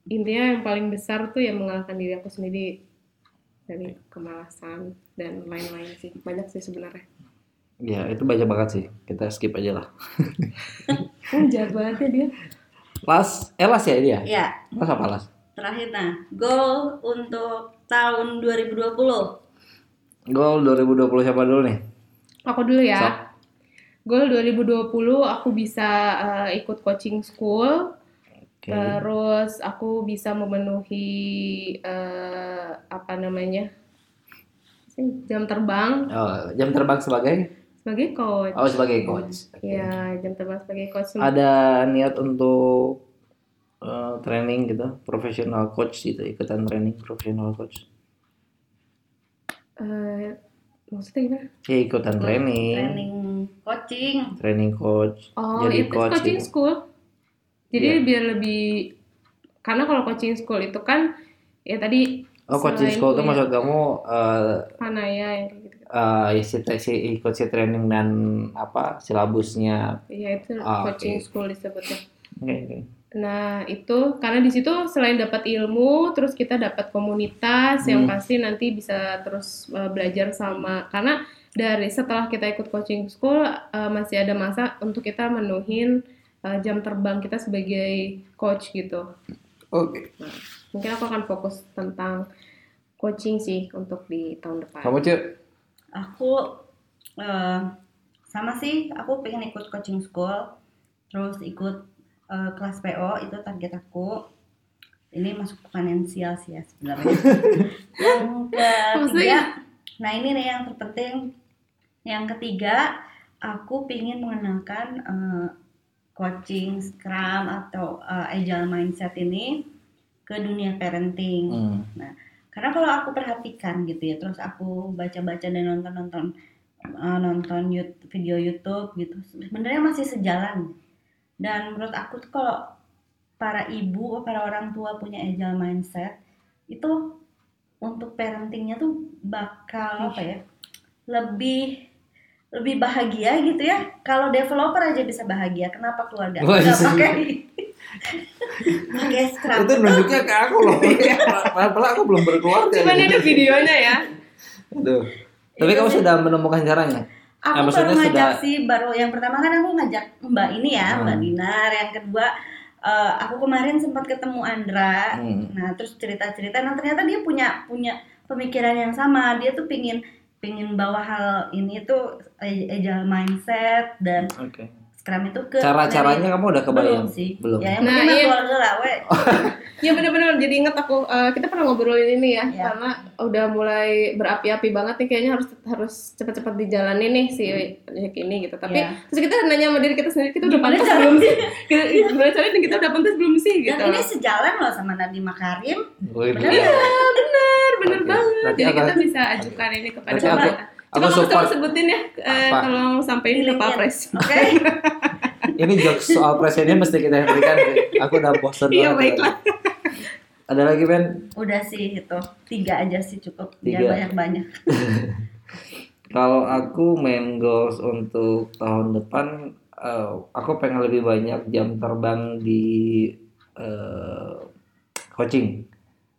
intinya yang paling besar tuh ya mengalahkan diri aku sendiri dari kemalasan dan lain-lain sih banyak sih sebenarnya Ya itu banyak banget sih. Kita skip aja lah. (laughs) oh jahat banget ya dia Las, eh Las ya dia? ya Las apa Las? terakhir nah goal untuk tahun 2020 Goal 2020 siapa dulu nih? aku dulu ya Sok. goal 2020 aku bisa eh, ikut coaching school Oke. terus aku bisa memenuhi eh, apa namanya jam terbang Oh, jam terbang sebagai? sebagai coach Oh sebagai coach. Oke. Iya, jam terbang sebagai coach. Ada niat untuk eh, training gitu, profesional coach gitu, ikutan training profesional coach. Eh, maksudnya gimana? Ya ikutan training, training coaching training coach, Oh, jadi itu coach coaching gitu. school. Jadi Iya. biar lebih karena kalau coaching school itu kan ya tadi Oh coaching school itu punya maksud kamu eh Panaya yang kayak gitu. eh, isi, isi ikut si training dan apa silabusnya. Iya itu Ah, coaching oke. school disebutnya. Oke, oke. Nah, itu karena di situ selain dapat ilmu, terus kita dapat komunitas yang Hmm. pasti nanti bisa terus uh, belajar sama karena dari setelah kita ikut coaching school uh, masih ada masa untuk kita menuhin uh, jam terbang kita sebagai coach gitu. Oke. Mungkin aku akan fokus tentang coaching sih untuk di tahun depan. Kamu cuy? aku eh, sama sih aku pengen ikut coaching school terus ikut eh, kelas PO itu target aku ini masuk finansial sih ya sebenarnya (laughs) yang ketiga nah ini nih yang terpenting yang ketiga aku pengen mengenalkan eh, coaching scrum atau eh, agile mindset ini ke dunia parenting Hmm. karena kalau aku perhatikan gitu ya terus aku baca-baca dan nonton-nonton uh, nonton Yout- video YouTube gitu sebenarnya masih sejalan dan menurut aku tuh kalau para ibu para orang tua punya agile mindset itu untuk parentingnya tuh bakal apa ya lebih lebih bahagia gitu ya kalau developer aja bisa bahagia kenapa keluarga Wah, nggak iya. pakai pakai Scrum itu nunjuknya ke aku loh (laughs) padahal aku belum berkeluarga Cuman gitu. ada videonya ya. Aduh. tapi Itu kamu sih. sudah menemukan caranya Aku Ah, maksudnya baru ngajak sudah- sih baru yang pertama kan aku ngajak Mbak ini ya Hmm. Mbak Dinar yang kedua eh, aku kemarin sempat ketemu Andra Hmm. nah terus cerita-cerita nah ternyata dia punya punya pemikiran yang sama dia tuh pingin pingin bawa hal ini tuh agile mindset dan oke Scrum itu ke cara-caranya kamu udah kebayang belum sih belum ya yang Nah, iya. keluarga lah we (laughs) Ya bener-bener jadi inget aku eh, kita pernah ngobrolin ini ya Iya. karena udah mulai berapi-api banget nih kayaknya harus harus cepat-cepat dijalanin nih si proyek ini gitu. Tapi Iya. terus kita nanya sama diri kita sendiri kita udah pantas belum sih? (laughs) Kita, gimana caranya dan kita udah pantas belum sih gitu. dan ini sejalan loh sama Nadiem Makarim iya. bener bener Oke. banget. Jadi aku- kita bisa ajukan ini kepada pemerintah. Aku Coba kamu support. coba sebutin ya eh, Apa? tolong sampein ke Pak Pres. oke (laughs) ini jokes soal presiden mesti kita hentikan sih. aku udah bosan Iya baiklah. ada lagi Ben udah sih itu tiga aja sih cukup Tiga. jangan banyak-banyak (laughs) Kalau aku main goals untuk tahun depan, eh, aku pengen lebih banyak jam terbang di eh, coaching.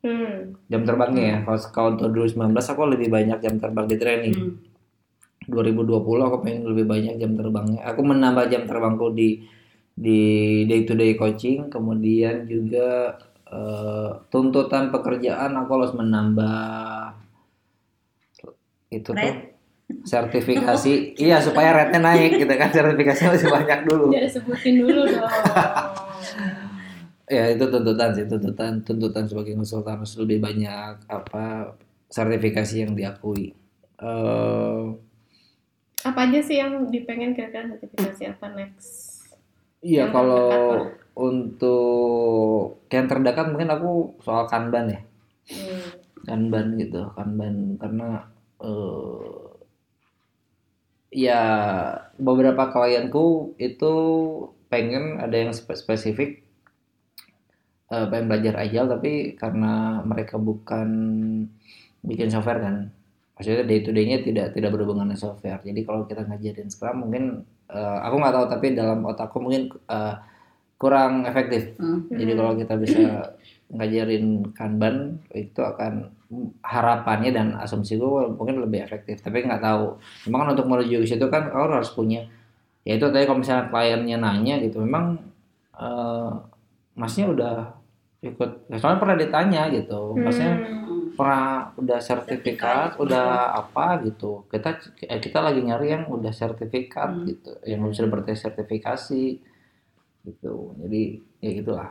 Hmm. Jam terbangnya ya. Kalau kalau untuk 2019 aku lebih banyak jam terbang di training. Hmm. 2020 aku pengen lebih banyak jam terbangnya. Aku menambah jam terbangku di di day to day coaching, kemudian juga eh, tuntutan pekerjaan aku harus menambah itu tuh Rate? sertifikasi. iya supaya rate-nya naik gitu kan sertifikasinya masih banyak dulu. Jangan sebutin dulu dong. (laughs) Ya itu tuntutan sih tuntutan tuntutan sebagai konsultan harus lebih banyak apa sertifikasi yang diakui. Eh apa aja sih yang dipengen kira-kira sertifikasi apa next? Iya Yang kalau terdekat untuk yang terdekat mungkin aku soal kanban ya Hmm. kanban gitu kanban karena eh ya beberapa klienku itu pengen ada yang spe- spesifik eh, pengen belajar agile tapi karena mereka bukan bikin software kan. Maksudnya day to day-nya tidak tidak berhubungan dengan software. Jadi kalau kita ngajarin scrum mungkin eh, aku nggak tahu tapi dalam otakku mungkin eh, kurang efektif. Hmm. jadi kalau kita bisa ngajarin kanban itu akan harapannya dan asumsi gue mungkin lebih efektif. Tapi nggak tahu. Memang kan untuk menuju ke situ kan kau harus punya ya itu tadi kalau misalnya kliennya nanya gitu memang eh, masnya udah ikut ya, soalnya pernah ditanya gitu Hmm. pernah udah sertifikat udah apa gitu kita eh, kita lagi nyari yang udah sertifikat Hmm. gitu yang sudah bersertifikasi gitu jadi ya gitulah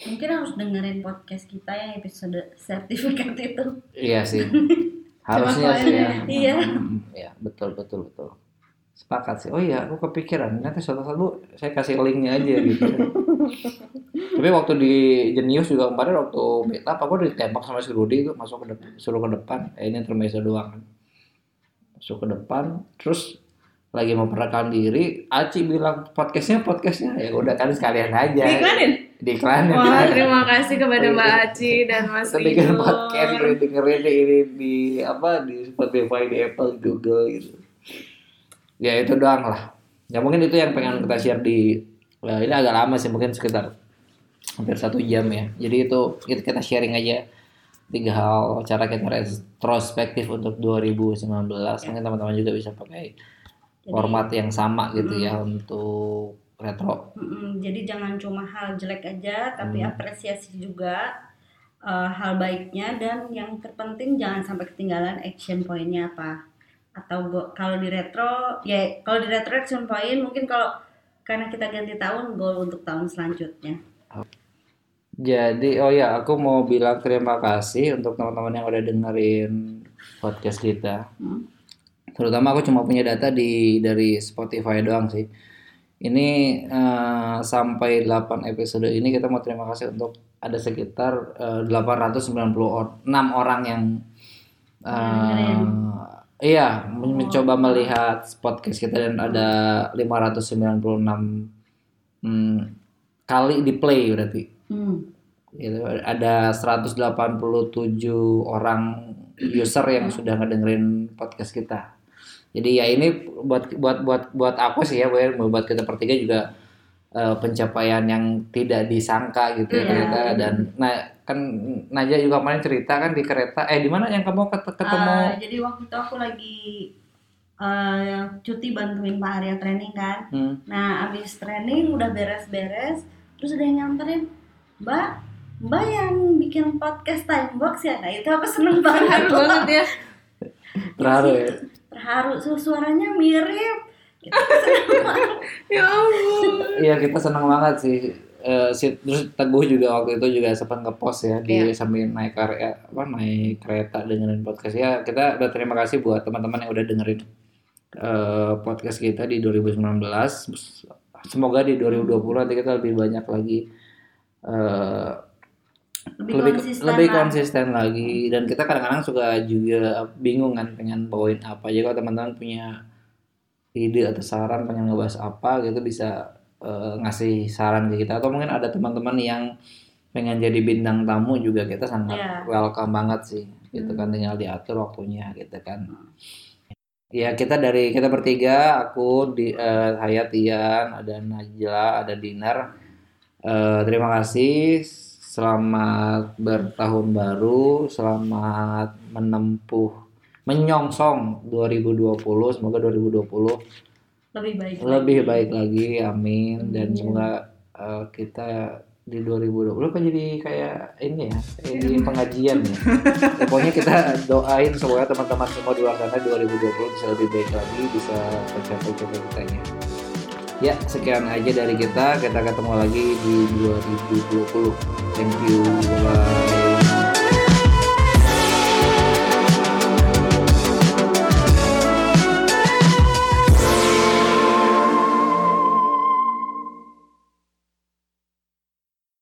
Mungkin harus dengerin podcast kita yang episode sertifikat itu. Iya sih. (laughs) Harusnya sih ya. Iya. Mm, Ya, betul betul betul. Sepakat sih. Oh iya, aku kepikiran. Nanti suatu saat Bu, saya kasih linknya aja gitu. (laughs) Tapi waktu di Jenius juga kemarin waktu beta aku ditembak sama si Rudy itu masuk ke depan, suruh ke depan. Eh, ini intermezzo doang kan. Masuk ke depan, terus lagi mau perkenalkan diri, Aci bilang podcastnya podcastnya ya udah kan sekalian aja. Diiklanin? Diiklanin. Wah, terima kasih kepada Mbak Aci dan Mas kita bikin podcast dengerin ini di apa di Spotify di Apple Google gitu ya itu doang lah. Ya mungkin itu yang pengen kita share di ya, ini agak lama sih mungkin sekitar hampir satu jam ya. Jadi itu kita, sharing aja tiga hal cara kita retrospektif untuk 2019 mungkin teman-teman juga bisa pakai Jadi- format yang sama gitu ya untuk retro. Jadi jangan cuma hal jelek aja, tapi Hmm. apresiasi juga uh, hal baiknya. Dan yang terpenting jangan sampai ketinggalan action pointnya apa. Atau kalau di retro, ya kalau di retro action point mungkin kalau karena kita ganti tahun goal untuk tahun selanjutnya. Jadi, oh ya, aku mau bilang terima kasih untuk teman-teman yang udah dengerin podcast kita. Hmm. Terutama aku cuma punya data di dari Spotify doang sih. Ini eh, sampai 8 episode ini kita mau terima kasih untuk ada sekitar eh, 896 or, 6 orang yang dengerin. Iya men- mencoba melihat podcast kita dan ada 596 hmm, kali di play berarti Hmm. Gitu. Ada 187 orang user yang sudah ngedengerin podcast kita. Jadi ya ini buat buat buat buat aku sih ya, buat kita bertiga juga uh, pencapaian yang tidak disangka gitu ya Iya. ternyata dan nah kan Naja juga kemarin cerita kan di kereta eh di mana yang kamu ket- ketemu Eh, jadi waktu itu aku lagi eh, cuti bantuin Pak Arya training kan. Hmm. Nah, abis training udah beres-beres, terus ada yang nyamperin, Mbak, Mbak yang bikin podcast time box ya? Nah itu aku seneng (laughs) banget. Banget ya. terharu ya Terharu, su- suaranya mirip. (laughs) Ya ampun. (laughs) Iya kita senang banget sih. Eh, si, terus Teguh juga waktu itu juga sempat ngepost ya di Iya. sambil naik kereta apa naik kereta dengerin podcast ya kita berterima kasih buat teman-teman yang udah dengerin eh, podcast kita di 2019 semoga di 2020 nanti kita lebih banyak lagi eh, Lebih, lebih konsisten lebih lah. konsisten lagi dan kita kadang-kadang suka juga bingung kan pengen bawain apa jadi kalau teman-teman punya ide atau saran pengen ngebahas apa gitu bisa eh, ngasih saran ke kita. Atau mungkin ada teman-teman yang pengen jadi bintang tamu juga kita sangat Iya. welcome banget sih gitu kan tinggal diatur waktunya gitu kan. Ya kita dari kita bertiga aku di eh, saya Tian ada Najla ada Dinar. Eh, terima kasih. Selamat bertahun baru selamat menempuh menyongsong 2020 semoga 2020 Lebih baik. lebih lagi. baik lagi amin dan Amin. semoga eh, kita di 2020 kan jadi kayak ini ya ini pengajian ya. Ya, (laughs) pokoknya kita doain semoga teman-teman semua di luar sana 2020 bisa lebih baik lagi bisa mencapai cita-citanya ya sekian aja dari kita kita ketemu lagi di 2020 thank you bye